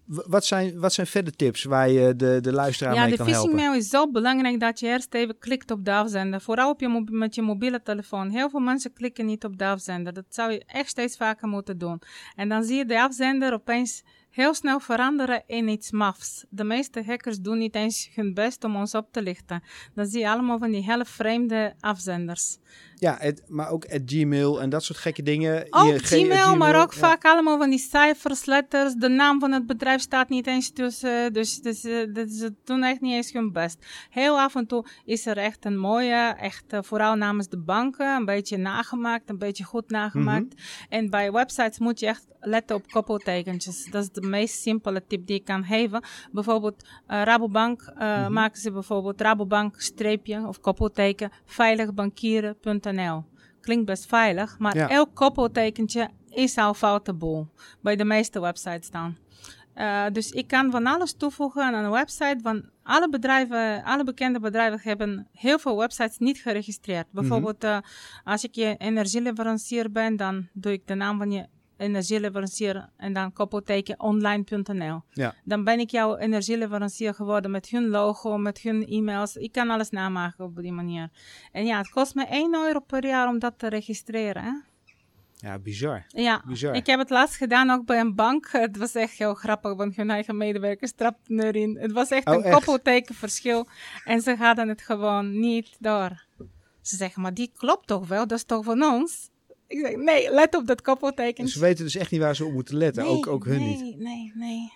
Wat zijn, wat zijn verder tips waar je de, de luisteraar mee kan helpen? Ja, de phishing mail is zo belangrijk dat je eerst even klikt op de afzender. Vooral op je met je mobiele telefoon. Heel veel mensen klikken niet op de afzender. Dat zou je echt steeds vaker moeten doen. En dan zie je de afzender opeens heel snel veranderen in iets mafs. De meeste hackers doen niet eens hun best om ons op te lichten. Dan zie je allemaal van die hele vreemde afzenders. Ja, het, maar ook Gmail en dat soort gekke dingen. Ook Gmail, maar ook vaak allemaal van die cijfers, letters. De naam van het bedrijf staat niet eens tussen. Dus, dus, uh, dus ze doen echt niet eens hun best. Heel af en toe is er echt een mooie, echt uh, vooral namens de banken, een beetje nagemaakt, een beetje goed nagemaakt. Mhm. En bij websites moet je echt letten op koppeltekentjes. Dat is de meest simpele tip die ik kan geven. Bijvoorbeeld uh, Rabobank uh, maken ze bijvoorbeeld Rabobank streepje of koppelteken veiligbankieren.nl. Klinkt best veilig, maar elk koppeltekentje is al foutable bij de meeste websites dan. Uh, dus ik kan van alles toevoegen aan een website. Van alle bedrijven, alle bekende bedrijven hebben heel veel websites niet geregistreerd. Mhm. Bijvoorbeeld, uh, als ik je energieleverancier ben, dan doe ik de naam van je energieleverancier en dan koppelteken online.nl. Ja. Dan ben ik jouw energieleverancier geworden met hun logo, met hun e-mails. Ik kan alles namaken op die manier. En ja, het kost me 1 euro per jaar om dat te registreren. Hè? Ja, bizar. Ja, bizar. ik heb het laatst gedaan ook bij een bank. Het was echt heel grappig, want hun eigen medewerkers trapten erin. Het was echt oh, een koppeltekenverschil. En ze hadden het gewoon niet door. Ze zeggen, maar die klopt toch wel? Dat is toch van ons? Ik zeg, nee, let op dat koppelteken. Ze weten dus echt niet waar ze op moeten letten. ook, ook hun nee, niet. Nee, nee,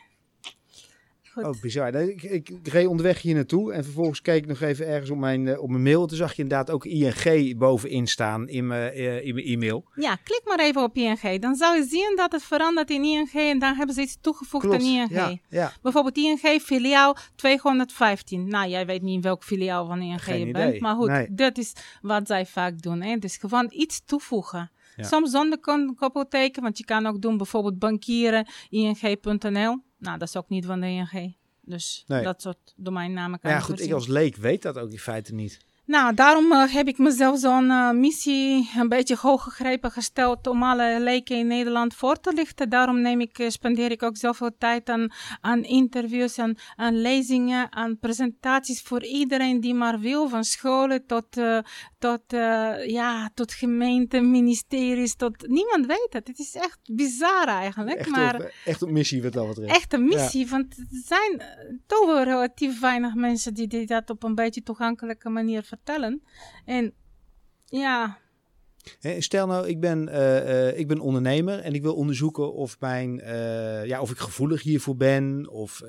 Oh, bizar. Ik, ik, ik, reed onderweg hier naartoe en vervolgens keek ik nog even ergens op mijn, uh, op mijn mail. Toen zag je inderdaad ook ING bovenin staan in mijn, uh, in mijn e-mail. Ja, klik maar even op ING. Dan zou je zien dat het verandert in ING en dan hebben ze iets toegevoegd aan ING. Ja, ja. Bijvoorbeeld ING filiaal 215. Nou, jij weet niet in welk filiaal van ING je bent. Maar goed, nee. dat is wat zij vaak doen. Hè? Dus gewoon iets toevoegen. Soms zonder koppelteken, want je kan ook doen bijvoorbeeld bankieren, ing.nl. Nou, dat is ook niet van de ING. Dus dat soort domeinnamen kan ja, goed, ik als leek weet dat ook in feite niet. Nou, daarom uh, heb ik mezelf zo'n uh, missie een beetje hoog gegrepen gesteld om alle leken in Nederland voor te lichten. Daarom neem ik, uh, spendeer ik ook zoveel tijd aan, aan interviews, aan, aan lezingen, aan presentaties voor iedereen die maar wil. Van scholen tot, tot, ja, tot gemeenten, ministeries, tot niemand weet het. Het is echt bizar eigenlijk. Echt, maar, op, echt op missie wat dat betreft. Echt een missie, want er zijn toch wel relatief weinig mensen die, die dat op een beetje toegankelijke manier vertellen. En ja. Stel nou, ik ben, uh, uh, ik ben ondernemer en ik wil onderzoeken of, mijn, uh, ja, of ik gevoelig hiervoor ben of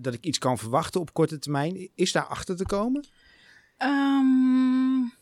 dat ik iets kan verwachten op korte termijn. Is daar achter te komen? Um,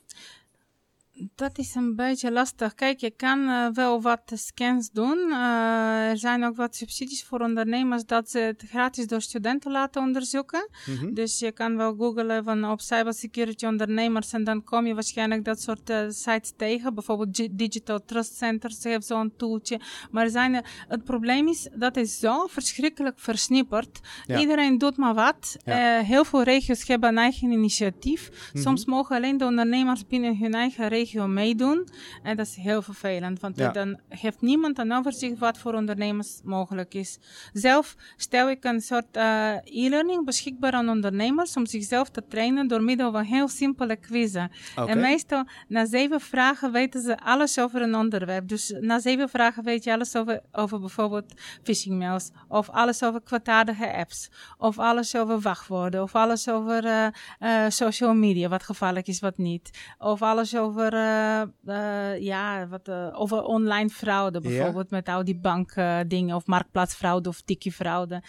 dat is een beetje lastig. Kijk, je kan uh, wel wat scans doen. Uh, er zijn ook wat subsidies voor ondernemers dat ze het gratis door studenten laten onderzoeken. Mm -hmm. Dus je kan wel googlen van op cybersecurity ondernemers en dan kom je waarschijnlijk dat soort uh, sites tegen. Bijvoorbeeld Digital Trust Centers heeft zo'n toeltje. Maar zijn, het probleem is dat is zo verschrikkelijk versnipperd. Ja. Iedereen doet maar wat. Ja. heel veel regio's hebben een eigen initiatief. Mm -hmm. Soms mogen alleen de ondernemers binnen hun eigen regio regio meedoen. En dat is heel vervelend, want ja. dan heeft niemand een overzicht wat voor ondernemers mogelijk is. Zelf stel ik een soort uh, e-learning beschikbaar aan ondernemers om zichzelf te trainen door middel van heel simpele quizzen. Okay. En meestal na zeven vragen weten ze alles over een onderwerp. Dus na zeven vragen weet je alles over, over bijvoorbeeld phishing mails, of alles over kwaadaardige apps, of alles over wachtwoorden, of alles over uh, uh, social media, wat gevaarlijk is, wat niet, of alles over ja, wat, uh, over online fraude bijvoorbeeld, met al die bankdingen of marktplaatsfraude of tikkie-fraude.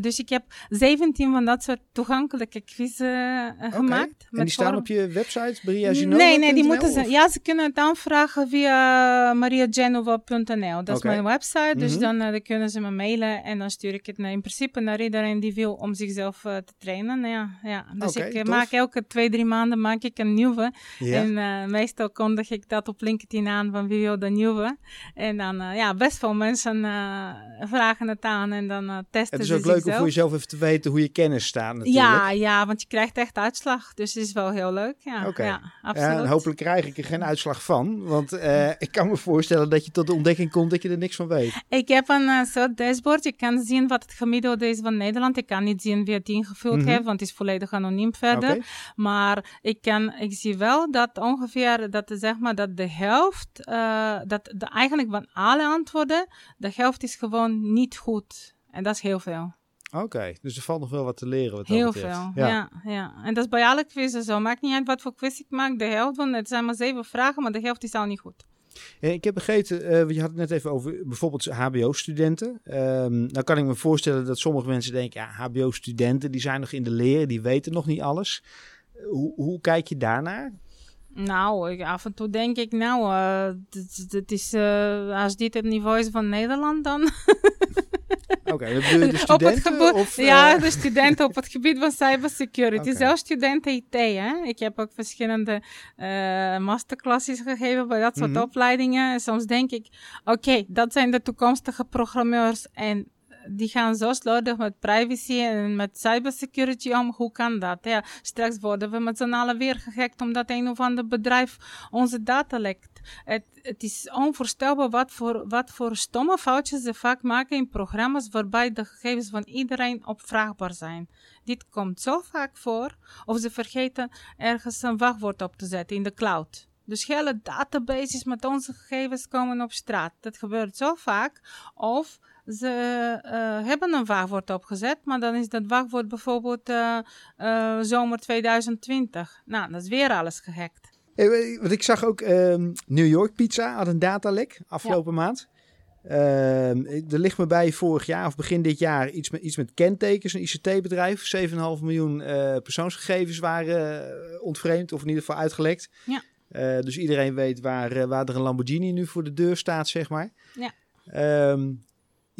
dus ik heb 17 van dat soort toegankelijke quizzen okay. gemaakt. En die staan op je website, Nee, nee, die moeten ze, ja, ze kunnen het aanvragen via mariagenova.nl. Dat is mijn website, dus mm -hmm. dan, dan, kunnen ze me mailen en dan stuur ik het naar, in principe naar iedereen die wil om zichzelf te trainen. Ja, ja. Dus okay, ik tof. maak elke twee, drie maanden maak ik een nieuwe. Ja. En meestal zo kondig ik dat op LinkedIn aan van wie wil de nieuwe. En dan, uh, ja, best veel mensen uh, vragen het aan en dan uh, testen ze Het is ook leuk om voor jezelf even te weten hoe je kennis staat natuurlijk. Ja, ja, want je krijgt echt uitslag. Dus het is wel heel leuk, ja. Oké. Ja, absoluut. hopelijk krijg ik er geen uitslag van. Want ik kan me voorstellen dat je tot de ontdekking komt dat je er niks van weet. Ik heb een soort dashboard. Je kan zien wat het gemiddelde is van Nederland. Ik kan niet zien wie het ingevuld mm -hmm. heeft, want het is volledig anoniem verder. Okay. Maar ik, kan, ik zie wel dat ongeveer dat, zeg maar, dat de helft, uh, dat de, eigenlijk van alle antwoorden, de helft is gewoon niet goed. En dat is heel veel. Oké, dus er valt nog wel wat te leren. Wat Heel veel, ja. ja. ja, En dat is bij alle quizzen zo. Maakt niet uit wat voor quiz ik maak. De helft van, het zijn maar zeven vragen, maar de helft is al niet goed. Ik heb begrepen, uh, je had het net even over bijvoorbeeld HBO-studenten. Um, nou kan ik me voorstellen dat sommige mensen denken, ja, HBO-studenten die zijn nog in de leer, die weten nog niet alles. Hoe, hoe kijk je daarnaar? Nou, ik, af en toe denk ik, nou, uh, is, uh, als dit het niveau is van Nederland, dan. Oké, okay, de studenten? of, ja, de studenten op het gebied van cybersecurity. Okay. Zelfs studenten IT, hè. Ik heb ook verschillende uh, masterclasses gegeven bij dat soort mm -hmm. opleidingen. En soms denk ik, oké, okay, dat zijn de toekomstige programmeurs en die gaan zo slordig met privacy en met cybersecurity om. Hoe kan dat? Ja, straks worden we met z'n allen weer gehackt omdat een of ander bedrijf onze data lekt. Het, het is onvoorstelbaar wat voor, wat voor stomme foutjes ze vaak maken in programma's waarbij de gegevens van iedereen opvraagbaar zijn. Dit komt zo vaak voor, of ze vergeten ergens een wachtwoord op te zetten in de cloud. Dus hele databases met onze gegevens komen op straat. Dat gebeurt zo vaak. Of ze uh, hebben een wachtwoord opgezet, maar dan is dat wachtwoord bijvoorbeeld uh, uh, zomer 2020. Nou, dat is weer alles gehackt. Hey, want ik zag ook ehm, New York Pizza had een datalek afgelopen ja. maand. Ehm, er ligt me bij vorig jaar of begin dit jaar iets met, iets met kentekens, een ICT-bedrijf. 7,5 miljoen persoonsgegevens waren ontvreemd of in ieder geval uitgelekt. Ja. dus iedereen weet waar, waar er een Lamborghini nu voor de deur staat, zeg maar. Ja. Um,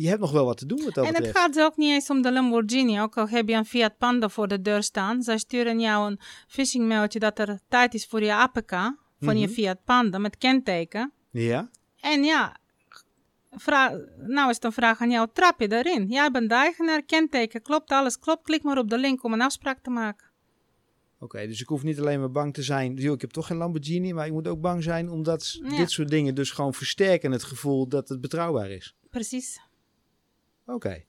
je hebt nog wel wat te doen met dat En het gaat ook niet eens om de Lamborghini. Ook al heb je een Fiat Panda voor de deur staan. Zij sturen jou een phishing mailtje dat er tijd is voor je APK. Van mm -hmm. je Fiat Panda met kenteken. Ja. En ja, nou is het een vraag aan jou. Trap je erin? Jij bent de eigenaar, kenteken, klopt alles, klopt. Klik maar op de link om een afspraak te maken. Oké, okay, dus ik hoef niet alleen maar bang te zijn. Ik heb toch geen Lamborghini, maar ik moet ook bang zijn omdat ja. dit soort dingen dus gewoon versterken het gevoel dat het betrouwbaar is. Precies. Oké.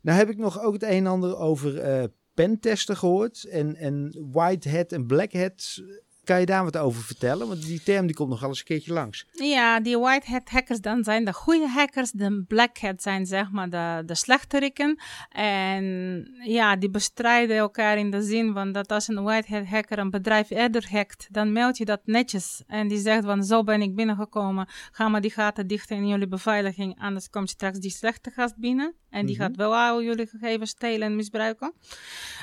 Nou heb ik nog ook het een en ander over uh, pentesten gehoord. En, en white hat en black hat kan je daar wat over vertellen? Want die term die komt nog eens een keertje langs. Ja, die white hat hackers dan zijn de goede hackers. De black hat zijn zeg maar de, de slechteriken. En ja, die bestrijden elkaar in de zin van dat als een white hat hacker een bedrijf eerder hackt, dan meld je dat netjes. En die zegt van zo ben ik binnengekomen. Ga maar die gaten dichten in jullie beveiliging. Anders komt straks die slechte gast binnen. En die mm -hmm. gaat wel al jullie gegevens stelen en misbruiken.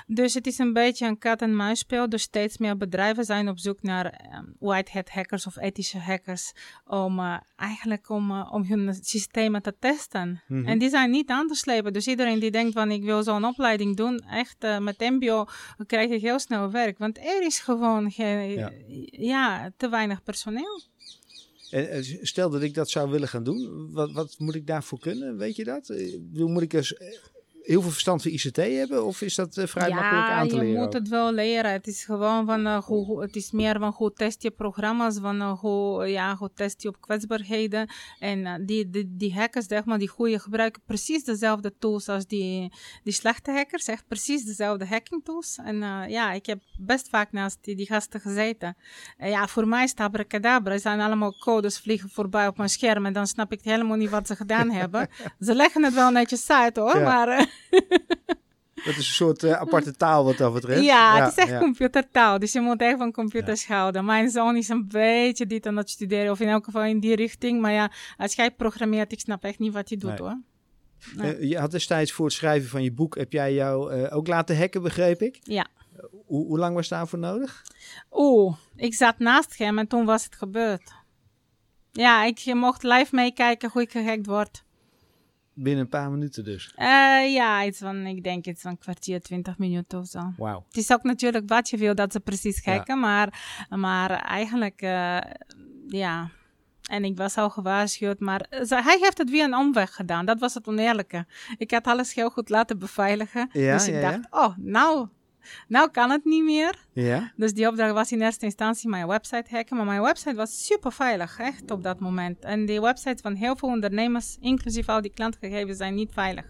Dus het is een beetje een kat-en-muisspel. Dus steeds meer bedrijven zijn op zoek naar um, white hat hackers of ethische hackers. Om uh, eigenlijk om, uh, om hun systemen te testen. Mm -hmm. En die zijn niet aan te slepen. Dus iedereen die denkt van ik wil zo'n opleiding doen. Echt uh, met mbo krijg je heel snel werk. Want er is gewoon geen, ja. ja, te weinig personeel. En stel dat ik dat zou willen gaan doen, wat, wat moet ik daarvoor kunnen? Weet je dat? Moet ik dus heel veel verstand van ICT hebben? Of is dat uh, vrij ja, makkelijk aan te leren? je moet het wel leren. Het is gewoon van, uh, hoe, het is meer van hoe test je programma's, van uh, hoe, ja, hoe test je op kwetsbaarheden. En die, die, die hackers, zeg maar, die goede gebruiken precies dezelfde tools als die, die slechte hackers. Echt precies dezelfde hacking tools. En ja, ik heb best vaak naast die, die gasten gezeten. ja, voor mij is het abracadabra. Er zijn allemaal codes vliegen voorbij op mijn scherm en dan snap ik helemaal niet wat ze gedaan hebben. Ze leggen het wel netjes uit hoor, ja. maar... Dat is een soort uh, aparte taal wat dat betreft. Ja, ja het is echt ja. computertaal. Dus je moet echt van computers ja. houden. Mijn zoon is een beetje dit aan het studeren. Of in elk geval in die richting. Maar ja, als jij programmeert, ik snap echt niet wat je doet nee. hoor. Nee. Uh, je had destijds voor het schrijven van je boek, heb jij jou uh, ook laten hacken, begreep ik? Ja. Hoe, hoe lang was daarvoor nodig? Oeh, ik zat naast hem en toen was het gebeurd. Ja, ik mocht live meekijken hoe ik gehackt word. Binnen een paar minuten dus? Uh, ja, iets van, ik denk iets van een kwartier, twintig minuten of zo. Wauw. Het is ook natuurlijk wat je wil dat ze precies kijken, maar, maar eigenlijk, uh, ja... En ik was al gewaarschuwd, maar hij heeft het weer een omweg gedaan. Dat was het oneerlijke. Ik had alles heel goed laten beveiligen. Ja, dus ik ja, dacht, oh, nou, nou kan het niet meer. Ja. Dus die opdracht was in eerste instantie mijn website hacken. Maar mijn website was super veilig, echt op dat moment. En die websites van heel veel ondernemers, inclusief al die klantgegevens, zijn niet veilig.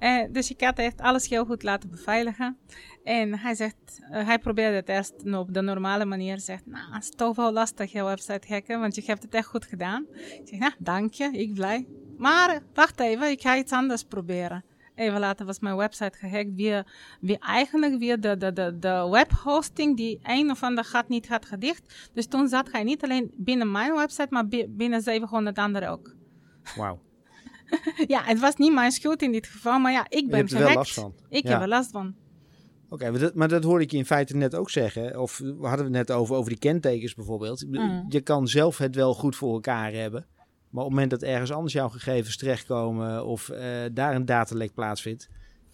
Uh, dus ik had echt alles heel goed laten beveiligen. En hij zegt, uh, hij probeerde het eerst op de normale manier. Zegt, nou, het is toch wel lastig je website hacken, want je hebt het echt goed gedaan. Ik zeg, nou, dank je, ik blij. Maar wacht even, ik ga iets anders proberen even later was mijn website gehackt via, via eigenlijk via de, de, de, de webhosting die een of ander gat niet had gedicht. Dus toen zat hij niet alleen binnen mijn website, maar binnen 700 anderen ook. Wauw. ja, het was niet mijn schuld in dit geval, maar ja, ik ben je hebt er wel last van. Ik heb er last van. Oké, maar, maar, dat hoorde ik je in feite net ook zeggen. Of we hadden het net over, over die kentekens bijvoorbeeld. Mm. Je kan zelf het wel goed voor elkaar hebben. Maar op het moment dat ergens anders jouw gegevens terechtkomen of uh, daar een datalek plaatsvindt,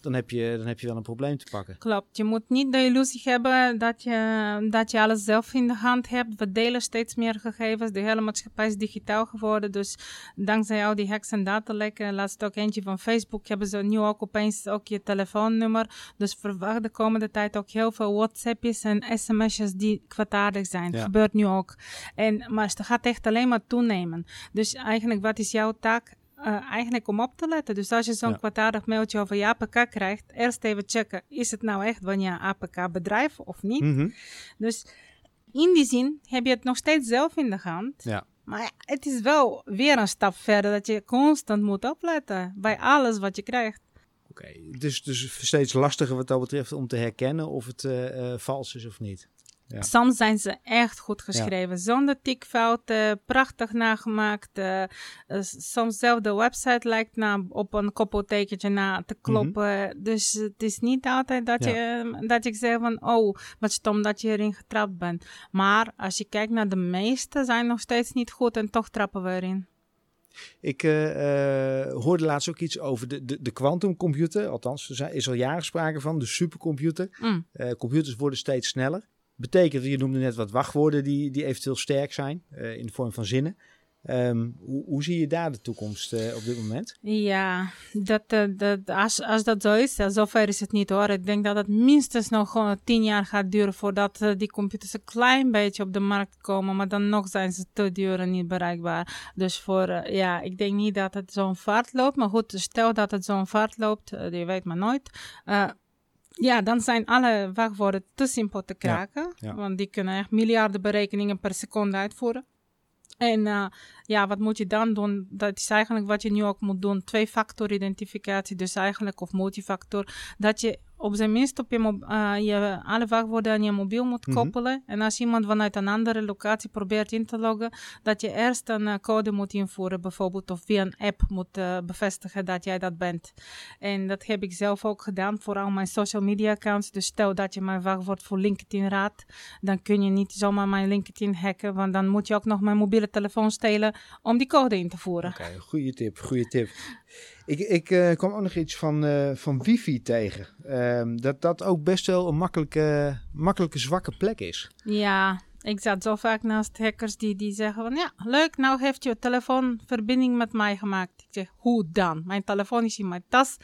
dan heb, je, dan heb je wel een probleem te pakken. Klopt. Je moet niet de illusie hebben dat je, dat je alles zelf in de hand hebt. We delen steeds meer gegevens. De hele maatschappij is digitaal geworden. Dus dankzij al die hacks en datalekken, laatst ook eentje van Facebook, hebben ze nu ook opeens ook je telefoonnummer. Dus verwacht de komende tijd ook heel veel WhatsAppjes en sms'jes die kwaadaardig zijn. Dat gebeurt nu ook. En, maar het gaat echt alleen maar toenemen. Dus eigenlijk, wat is jouw taak? Uh, eigenlijk om op te letten. Dus als je zo'n ja. kwaadaardig mailtje over je APK krijgt, eerst even checken, is het nou echt van je APK-bedrijf of niet? Mm -hmm. Dus in die zin heb je het nog steeds zelf in de hand. Ja. Maar het is wel weer een stap verder dat je constant moet opletten bij alles wat je krijgt. Oké, okay. dus, dus steeds lastiger wat dat betreft om te herkennen of het uh, uh, vals is of niet. Ja. Soms zijn ze echt goed geschreven, zonder tikfouten, prachtig nagemaakt. Uh, soms zelf de website lijkt na, op een koppeltekentje na te mhm. kloppen. Dus het is niet altijd dat, je, dat ik zeg van, oh, wat stom dat je erin getrapt bent. Maar als je kijkt naar de meeste, zijn nog steeds niet goed en toch trappen we erin. Ik uh, hoorde laatst ook iets over de, de, de quantumcomputer. Althans, er is al jaren sprake van, de supercomputer. Mm. computers worden steeds sneller. Betekent, je noemde net wat wachtwoorden die, die eventueel sterk zijn uh, in de vorm van zinnen. Um, hoe, hoe, zie je daar de toekomst uh, op dit moment? Ja, dat, uh, dat, als, als dat zo is, zover is het niet hoor. Ik denk dat het minstens nog gewoon tien jaar gaat duren voordat die computers een klein beetje op de markt komen. Maar dan nog zijn ze te duur en niet bereikbaar. Dus voor, ja, ik denk niet dat het zo'n vaart loopt. Maar goed, stel dat het zo'n vaart loopt, je weet maar nooit ja, dan zijn alle wachtwoorden te simpel te kraken. Want die kunnen echt miljarden berekeningen per seconde uitvoeren. En uh, ja, wat moet je dan doen? Dat is eigenlijk wat je nu ook moet doen. Twee-factor identificatie, dus eigenlijk, of multifactor. Dat je op zijn minst op je, uh, je alle wachtwoorden aan je mobiel moet mhm. koppelen. En als iemand vanuit een andere locatie probeert in te loggen, dat je eerst een uh, code moet invoeren, bijvoorbeeld, of via een app moet uh, bevestigen dat jij dat bent. En dat heb ik zelf ook gedaan voor al mijn social media accounts. Dus stel dat je mijn wachtwoord voor LinkedIn raadt, dan kun je niet zomaar mijn LinkedIn hacken, want dan moet je ook nog mijn mobiele telefoon stelen om die code in te voeren. Oké, okay, goede tip, goede tip. Ik, ik uh, kwam ook nog iets van, uh, van wifi tegen. Uh, dat dat ook best wel een makkelijke, makkelijke zwakke plek is. Ja, ik zat zo vaak naast hackers die, die zeggen van... Ja, leuk, nou heeft je telefoon verbinding met mij gemaakt. Ik zeg, hoe dan? Mijn telefoon is in mijn tas.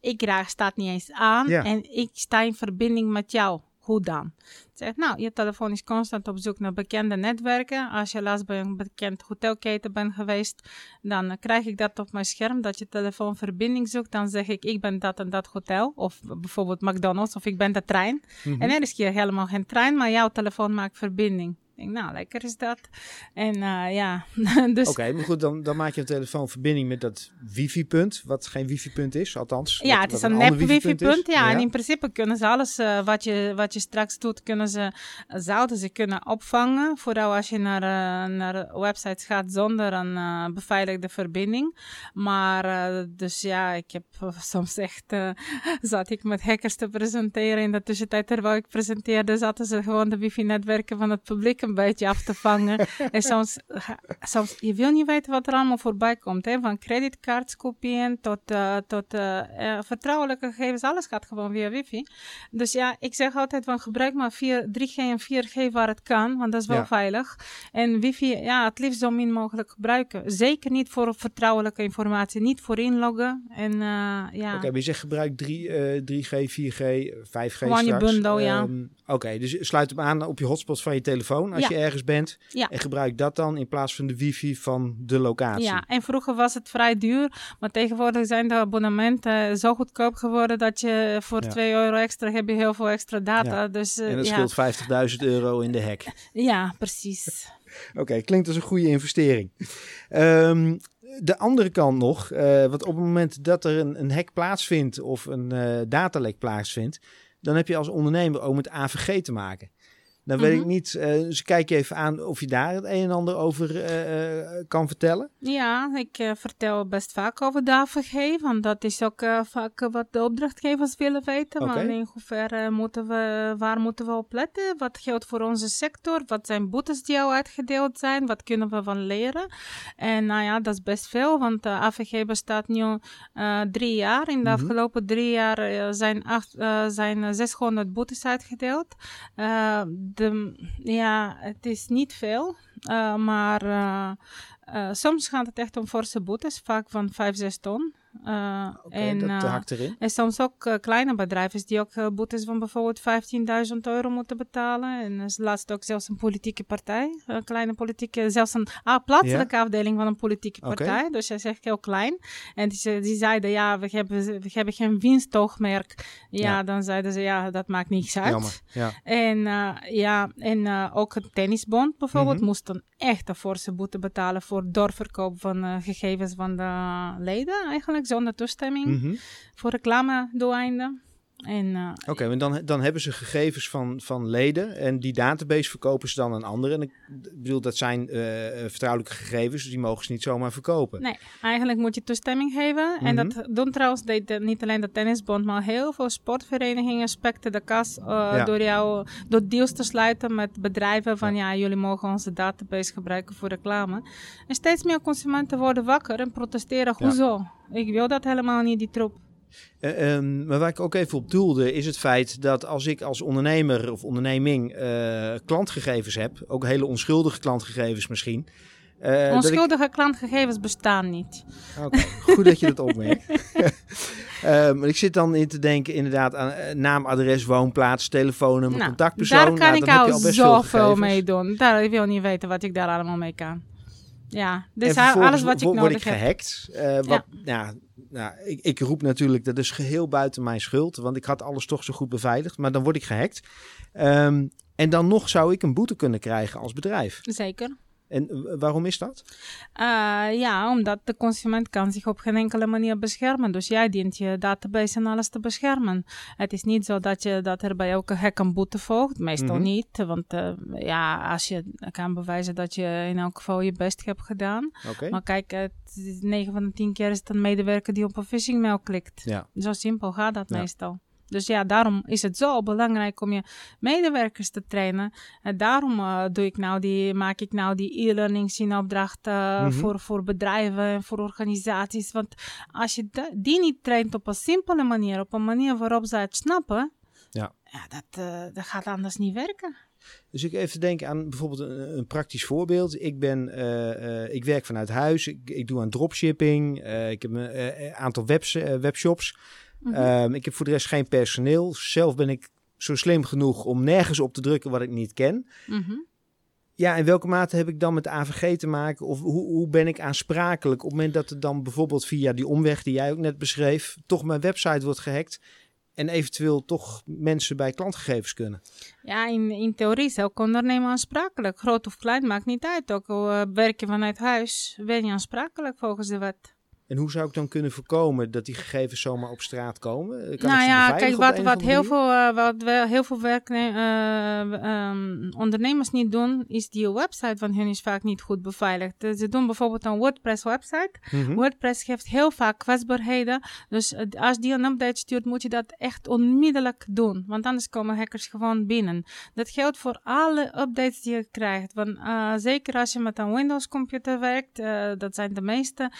Ik draag staat niet eens aan. Ja. En ik sta in verbinding met jou hoe dan? Zegt, nou, je telefoon is constant op zoek naar bekende netwerken. Als je laatst bij een bekend hotelketen bent geweest, dan krijg ik dat op mijn scherm, dat je telefoon verbinding zoekt. Dan zeg ik, ik ben dat en dat hotel, of bijvoorbeeld McDonald's, of ik ben de trein. Mhm. En er is hier helemaal geen trein, maar jouw telefoon maakt verbinding denk, nou, lekker is dat. En uh, ja, dus... Oké, maar goed, dan, dan maak je een telefoonverbinding met dat wifi-punt, wat geen wifi-punt is, althans. Ja, het is een nep wifi-punt, ja, En in principe kunnen ze alles uh, wat, je, wat je straks doet, kunnen ze, zouden ze kunnen opvangen. Vooral als je naar, uh, naar websites gaat zonder een beveiligde verbinding. Maar dus ja, ik heb soms echt, zat ik met hackers te presenteren. In de tussentijd, terwijl ik presenteerde, zaten ze gewoon de wifi-netwerken van het publiek een beetje af te vangen. en soms, soms, je wil niet weten wat er allemaal voorbij komt. Hè? Van creditcardskopieën tot, uh, tot uh, vertrouwelijke gegevens. Alles gaat gewoon via wifi. Dus ja, ik zeg altijd van gebruik maar 4, 3G en 4G waar het kan. Want dat is wel veilig. En wifi, ja, het liefst zo min mogelijk gebruiken. Zeker niet voor vertrouwelijke informatie. Niet voor inloggen. En, ja. Oké, okay, maar je zegt gebruik 3, 3G, 4G, 5G Gewoon je bundle, ja. Um, Oké, dus sluit hem aan op je hotspot van je telefoon als je ergens bent. Ja. En gebruik dat dan in plaats van de wifi van de locatie. Ja, en vroeger was het vrij duur. Maar tegenwoordig zijn de abonnementen zo goedkoop geworden dat je voor 2 euro extra heb je heel veel extra data. Dus, uh, en dat ja. scheelt 50.000 euro in de hek. Ja, precies. Oké, klinkt als een goede investering. Um, de andere kant nog, uh, want op het moment dat er een, een hack plaatsvindt of een uh, datalek plaatsvindt, dan heb je als ondernemer ook met AVG te maken. Dan weet ik mhm. niet, uh, dus kijk je even aan of je daar het een en ander over uh, uh, kan vertellen. Ja, ik vertel best vaak over de AVG, want dat is ook vaak wat de opdrachtgevers willen weten. Okay. Maar in hoeverre moeten we, waar moeten we op letten? Wat geldt voor onze sector? Wat zijn boetes die al uitgedeeld zijn? Wat kunnen we van leren? En nou ja, dat is best veel, want de AVG bestaat nu drie jaar. In de mm -hmm. afgelopen drie jaar zijn, acht, zijn 600 boetes uitgedeeld de, ja, het is niet veel, uh, maar uh, uh, soms gaat het echt om forse boetes, vaak van 5, 6 ton. Uh, okay, en, dat erin. En soms ook uh, kleine bedrijven die ook boetes van bijvoorbeeld 15.000 euro moeten betalen. En laatst ook zelfs een politieke partij. Een kleine politieke, zelfs een ah, plaatselijke yeah. afdeling van een politieke partij. Okay. Dus hij zegt heel klein. En die, die zeiden, ja, we hebben, we hebben geen winstoogmerk. Ja, ja, dan zeiden ze, ja, dat maakt niks uit. Jammer, ja. En, ja, en ook een tennisbond bijvoorbeeld mm -hmm. moest een echte forse boete betalen voor doorverkoop van gegevens van de leden eigenlijk zonder toestemming mm -hmm. voor reclamedoeleinden. Uh, Oké, okay, dan, dan hebben ze gegevens van, van leden en die database verkopen ze dan aan anderen. En ik bedoel, dat zijn uh, vertrouwelijke gegevens, dus die mogen ze niet zomaar verkopen. Nee, eigenlijk moet je toestemming geven. En dat doen trouwens niet alleen de tennisbond, maar heel veel sportverenigingen spekten de kas uh, ja. door jou, door deals te sluiten met bedrijven van ja. ja, jullie mogen onze database gebruiken voor reclame. En steeds meer consumenten worden wakker en protesteren, hoezo? Ik wil dat helemaal niet, die troep. Uh, um, maar waar ik ook even op doelde, is het feit dat als ik als ondernemer of onderneming uh, klantgegevens heb, ook hele onschuldige klantgegevens misschien. Uh, onschuldige ik... klantgegevens bestaan niet. Oké, okay, goed dat je dat opmerkt. maar ik zit dan in te denken inderdaad aan naam, adres, woonplaats, telefoonnummer, nou, contactpersoon. Daar kan nou, ik al, al zoveel mee doen. Daar, ik wil niet weten wat ik daar allemaal mee kan. Ja, dus alles wat ik nodig word ik gehackt. Uh, wat, ja. ja nou, ik, ik, roep natuurlijk, dat is geheel buiten mijn schuld, want ik had alles toch zo goed beveiligd, maar dan word ik gehackt. Um, en dan nog zou ik een boete kunnen krijgen als bedrijf. Zeker. En waarom is dat? Uh, ja, omdat de consument kan zich op geen enkele manier beschermen. Dus jij dient je database en alles te beschermen. Het is niet zo dat, je, dat er bij elke hack een boete volgt. Meestal mm -hmm. niet. Want uh, ja, als je kan bewijzen dat je in elk geval je best hebt gedaan. Okay. Maar kijk, het, 9 van de 10 keer is het een medewerker die op een phishing mail klikt. Ja. Zo simpel gaat dat ja. meestal. Dus ja, daarom is het zo belangrijk om je medewerkers te trainen. En daarom uh, doe ik nou die, maak ik nou die e-learning uh, mm -hmm. voor, voor bedrijven en voor organisaties. Want als je die niet traint op een simpele manier, op een manier waarop ze het snappen, ja. Ja, dat, uh, dat gaat anders niet werken. Dus ik even denken aan bijvoorbeeld een, een praktisch voorbeeld. Ik, ben, uh, uh, ik werk vanuit huis, ik, ik doe aan dropshipping, uh, ik heb een aantal webs, webshops. Mm -hmm. um, ik heb voor de rest geen personeel. Zelf ben ik zo slim genoeg om nergens op te drukken wat ik niet ken. Mm -hmm. Ja, in welke mate heb ik dan met AVG te maken? Of hoe, hoe ben ik aansprakelijk op het moment dat er dan bijvoorbeeld via die omweg die jij ook net beschreef, toch mijn website wordt gehackt? en eventueel toch mensen bij klantgegevens kunnen? Ja, in, in theorie is elk ondernemer aansprakelijk. Groot of klein maakt niet uit. Ook al uh, werk je vanuit huis, ben je aansprakelijk volgens de wet. En hoe zou ik dan kunnen voorkomen dat die gegevens zomaar op straat komen? Kan nou ja, kijk, wat, wat, heel veel, uh, wat wel heel veel werk, uh, um, ondernemers niet doen, is die website van hun is vaak niet goed beveiligd. Ze doen bijvoorbeeld een WordPress website. Mhm. WordPress geeft heel vaak kwetsbaarheden. Dus als die een update stuurt, moet je dat echt onmiddellijk doen. Want anders komen hackers gewoon binnen. Dat geldt voor alle updates die je krijgt. Want, zeker als je met een Windows computer werkt, dat zijn de meeste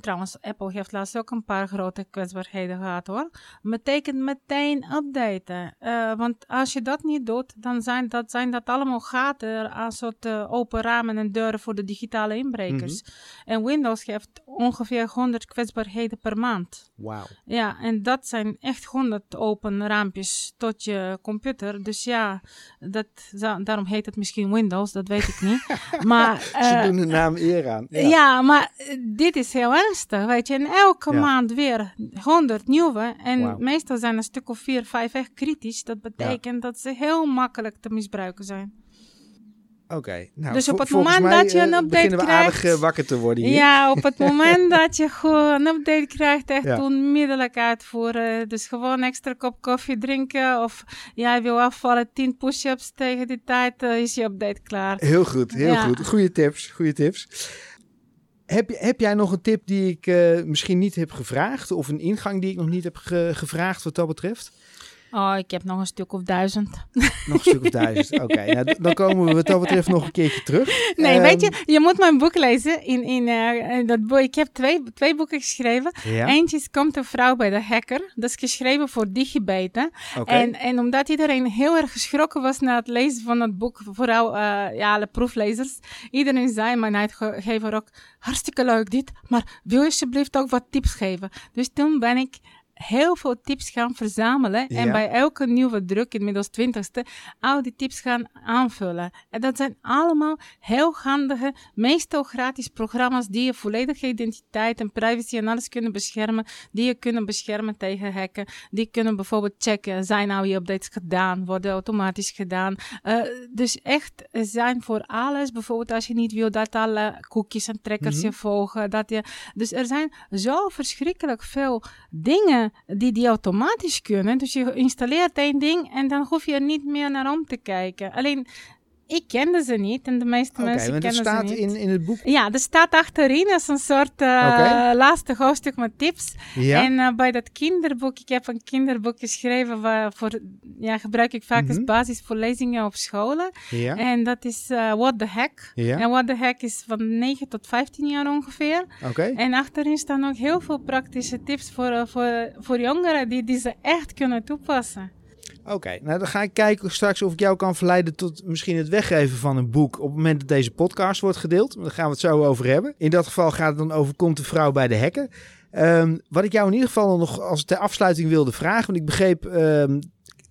trouwens, Apple heeft laatst ook een paar grote kwetsbaarheden gehad hoor. Betekent meteen updaten. Uh, want als je dat niet doet, dan zijn dat, zijn dat allemaal gaten aan soort uh, open ramen en deuren voor de digitale inbrekers. Mhm. En Windows geeft ongeveer 100 kwetsbaarheden per maand. Wauw. Ja, en dat zijn echt 100 open raampjes tot je computer. Dus ja, dat, daarom heet het misschien Windows, dat weet ik niet. maar, uh, Ze doen de naam eer aan. Ja, ja maar dit is heel ernstig, weet je. En elke maand weer 100 nieuwe. En meestal zijn een stuk of vier, vijf echt kritisch. Dat betekent dat ze heel makkelijk te misbruiken zijn. Oké. Nou, dus op het moment dat je een eh, update we krijgt. aardig uh, wakker te worden hier. Ja, op het moment dat je gewoon een update krijgt, echt onmiddellijk uitvoeren. Dus gewoon extra kop koffie drinken. Of jij wil afvallen, 10 push-ups tegen die tijd, uh, is je update klaar. Heel goed, heel goed. Goede tips, goede tips. Heb, heb jij nog een tip die ik uh, misschien niet heb gevraagd? Of een ingang die ik nog niet heb ge gevraagd wat dat betreft? Oh, ik heb nog een stuk of duizend. Nog een stuk of duizend, oké. Nou, dan komen we wat dat betreft nog een keertje terug. Nee, um, weet je, je moet mijn boek lezen. In, in, uh, dat boek. Ik heb twee, twee boeken geschreven. Ja. Eentje is Komt een vrouw bij de hacker. Dat is geschreven voor digibeten. Okay. En, en omdat iedereen heel erg geschrokken was na het lezen van het boek, vooral uh, ja, alle proeflezers. Iedereen zei, mijn uitgever ook, hartstikke leuk dit, maar wil je alsjeblieft ook wat tips geven? Dus toen ben ik heel veel tips gaan verzamelen. En bij elke nieuwe druk, inmiddels twintigste, al die tips gaan aanvullen. En dat zijn allemaal heel handige, meestal gratis programma's die je volledige identiteit en privacy en alles kunnen beschermen. Die je kunnen beschermen tegen hacken. Die kunnen bijvoorbeeld checken, zijn nou je updates gedaan, worden automatisch gedaan. Uh, dus echt zijn voor alles. Bijvoorbeeld als je niet wil dat alle cookies en trackers mm -hmm. je volgen. Dat je, dus er zijn zo verschrikkelijk veel dingen die die automatisch kunnen. Dus je installeert één ding en dan hoef je er niet meer naar om te kijken. Alleen ik kende ze niet en de meeste okay, mensen kennen ze niet. In, in het boek? Ja, er staat achterin als een soort uh, okay. laatste hoofdstuk met tips. Ja. En uh, bij dat kinderboek, ik heb een kinderboek geschreven waar voor, ja, gebruik ik vaak mm -hmm. als basis voor lezingen op scholen. Ja. En dat is uh, What the Heck. Ja. En What the Heck is van 9 tot 15 jaar ongeveer. Okay. En achterin staan ook heel veel praktische tips voor, voor, voor jongeren die, die ze echt kunnen toepassen. Oké, okay, nou dan ga ik kijken straks of ik jou kan verleiden tot misschien het weggeven van een boek op het moment dat deze podcast wordt gedeeld. Daar gaan we het zo over hebben. In dat geval gaat het dan over Komt de vrouw bij de hekken. Um, wat ik jou in ieder geval nog als ter afsluiting wilde vragen, want ik begreep, um,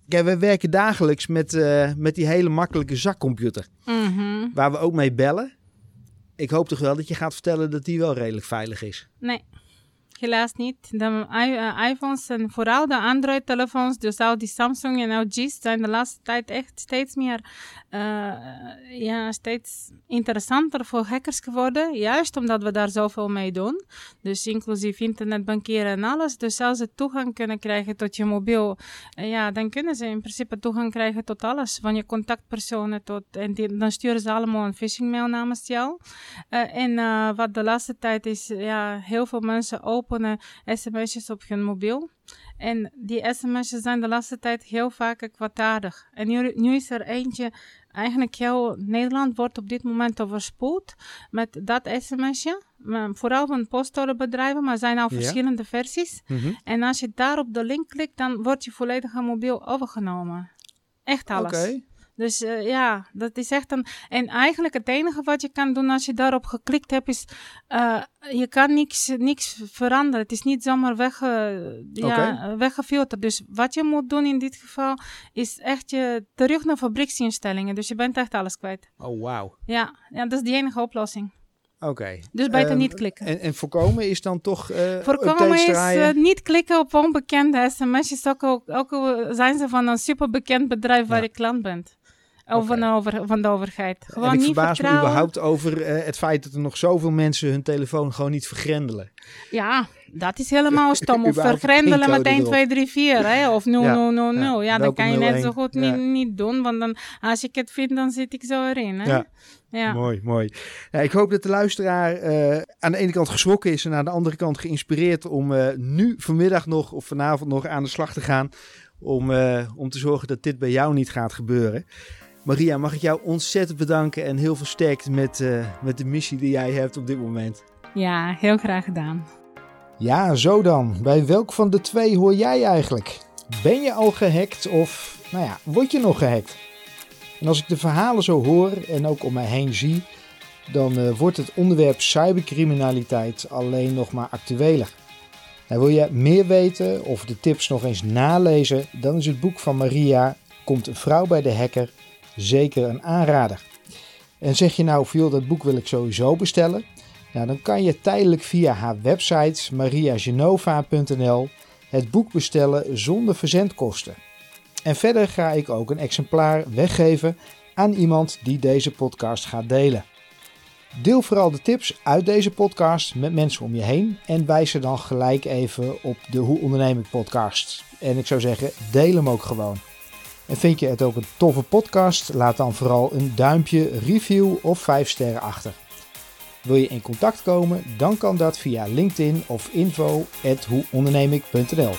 we werken dagelijks met, uh, met die hele makkelijke zakcomputer, mm -hmm. waar we ook mee bellen. Ik hoop toch wel dat je gaat vertellen dat die wel redelijk veilig is. Nee helaas niet. De uh, iPhones en vooral de Android-telefoons, dus al die Samsung en LG's, zijn de laatste tijd echt steeds meer, uh, ja, steeds interessanter voor hackers geworden. Juist omdat we daar zoveel mee doen. Dus inclusief internetbankieren en alles. Dus als ze toegang kunnen krijgen tot je mobiel, uh, ja, dan kunnen ze in principe toegang krijgen tot alles. Van je contactpersonen tot, en dan sturen ze allemaal een phishing mail namens jou. en wat de laatste tijd is, ja, heel veel mensen open openen sms'jes op hun mobiel. En die sms'jes zijn de laatste tijd heel vaak kwaadaardig. En nu, nu is er eentje, eigenlijk heel Nederland wordt op dit moment overspoeld met dat sms'je. Vooral van postorderbedrijven, maar er zijn al verschillende versies. Mm -hmm. En als je daar op de link klikt, dan wordt je volledige mobiel overgenomen. Echt alles. Okay. Dus uh, ja, dat is echt een. En eigenlijk het enige wat je kan doen als je daarop geklikt hebt, is. Uh, je kan niks, niks veranderen. Het is niet zomaar wegge, ja, okay. weggefilterd. Dus wat je moet doen in dit geval, is echt je terug naar fabrieksinstellingen. Dus je bent echt alles kwijt. Oh, wauw. Ja, ja, dat is die enige oplossing. Oké. Okay. Dus beter um, niet klikken. En, en, voorkomen is dan toch. Uh, voorkomen is uh, niet klikken op onbekende sms'jes. Ook, ook, ook zijn ze van een superbekend bedrijf waar ja. je klant bent. Of van, de over, van de overheid. Gewoon en ik niet verbaas me vertrouwen. überhaupt over eh, het feit dat er nog zoveel mensen hun telefoon gewoon niet vergrendelen. Ja, dat is helemaal stom. Of vergrendelen met pincode 1, erop. 2, 3, 4. Hè? Of 0, Ja, 0, 0, ja. 0. Ja, Welke kan je net 01? zo goed Ja. niet, niet doen. Want dan, als ik het vind, dan zit ik zo erin. Hè? Ja. Ja. Mooi, mooi. Ik hoop dat de luisteraar eh, aan de ene kant geschrokken is en aan de andere kant geïnspireerd om eh, nu vanmiddag nog of vanavond nog aan de slag te gaan. Om, om te zorgen dat dit bij jou niet gaat gebeuren. Maria, mag ik jou ontzettend bedanken en heel veel sterkte met, eh, met de missie die jij hebt op dit moment. ja, heel graag gedaan. Ja, zo dan. Bij welk van de twee hoor jij eigenlijk? Ben je al gehackt of, nou ja, word je nog gehackt? En als ik de verhalen zo hoor en ook om mij heen zie, dan eh, wordt het onderwerp cybercriminaliteit alleen nog maar actueler. En wil je meer weten of de tips nog eens nalezen, dan is het boek van Maria Komt een vrouw bij de hacker zeker een aanrader. En zeg je nou, veel dat boek wil ik sowieso bestellen? Nou, dan kan je tijdelijk via haar website mariagenova.nl het boek bestellen zonder verzendkosten. En verder ga ik ook een exemplaar weggeven aan iemand die deze podcast gaat delen. Deel vooral de tips uit deze podcast met mensen om je heen en wijs ze dan gelijk even op de Hoe Onderneem ik podcast. En ik zou zeggen, deel hem ook gewoon. En vind je het ook een toffe podcast? Laat dan vooral een duimpje, review of 5 sterren achter. Wil je in contact komen? Dan kan dat via LinkedIn of info@hoeondernemik.nl.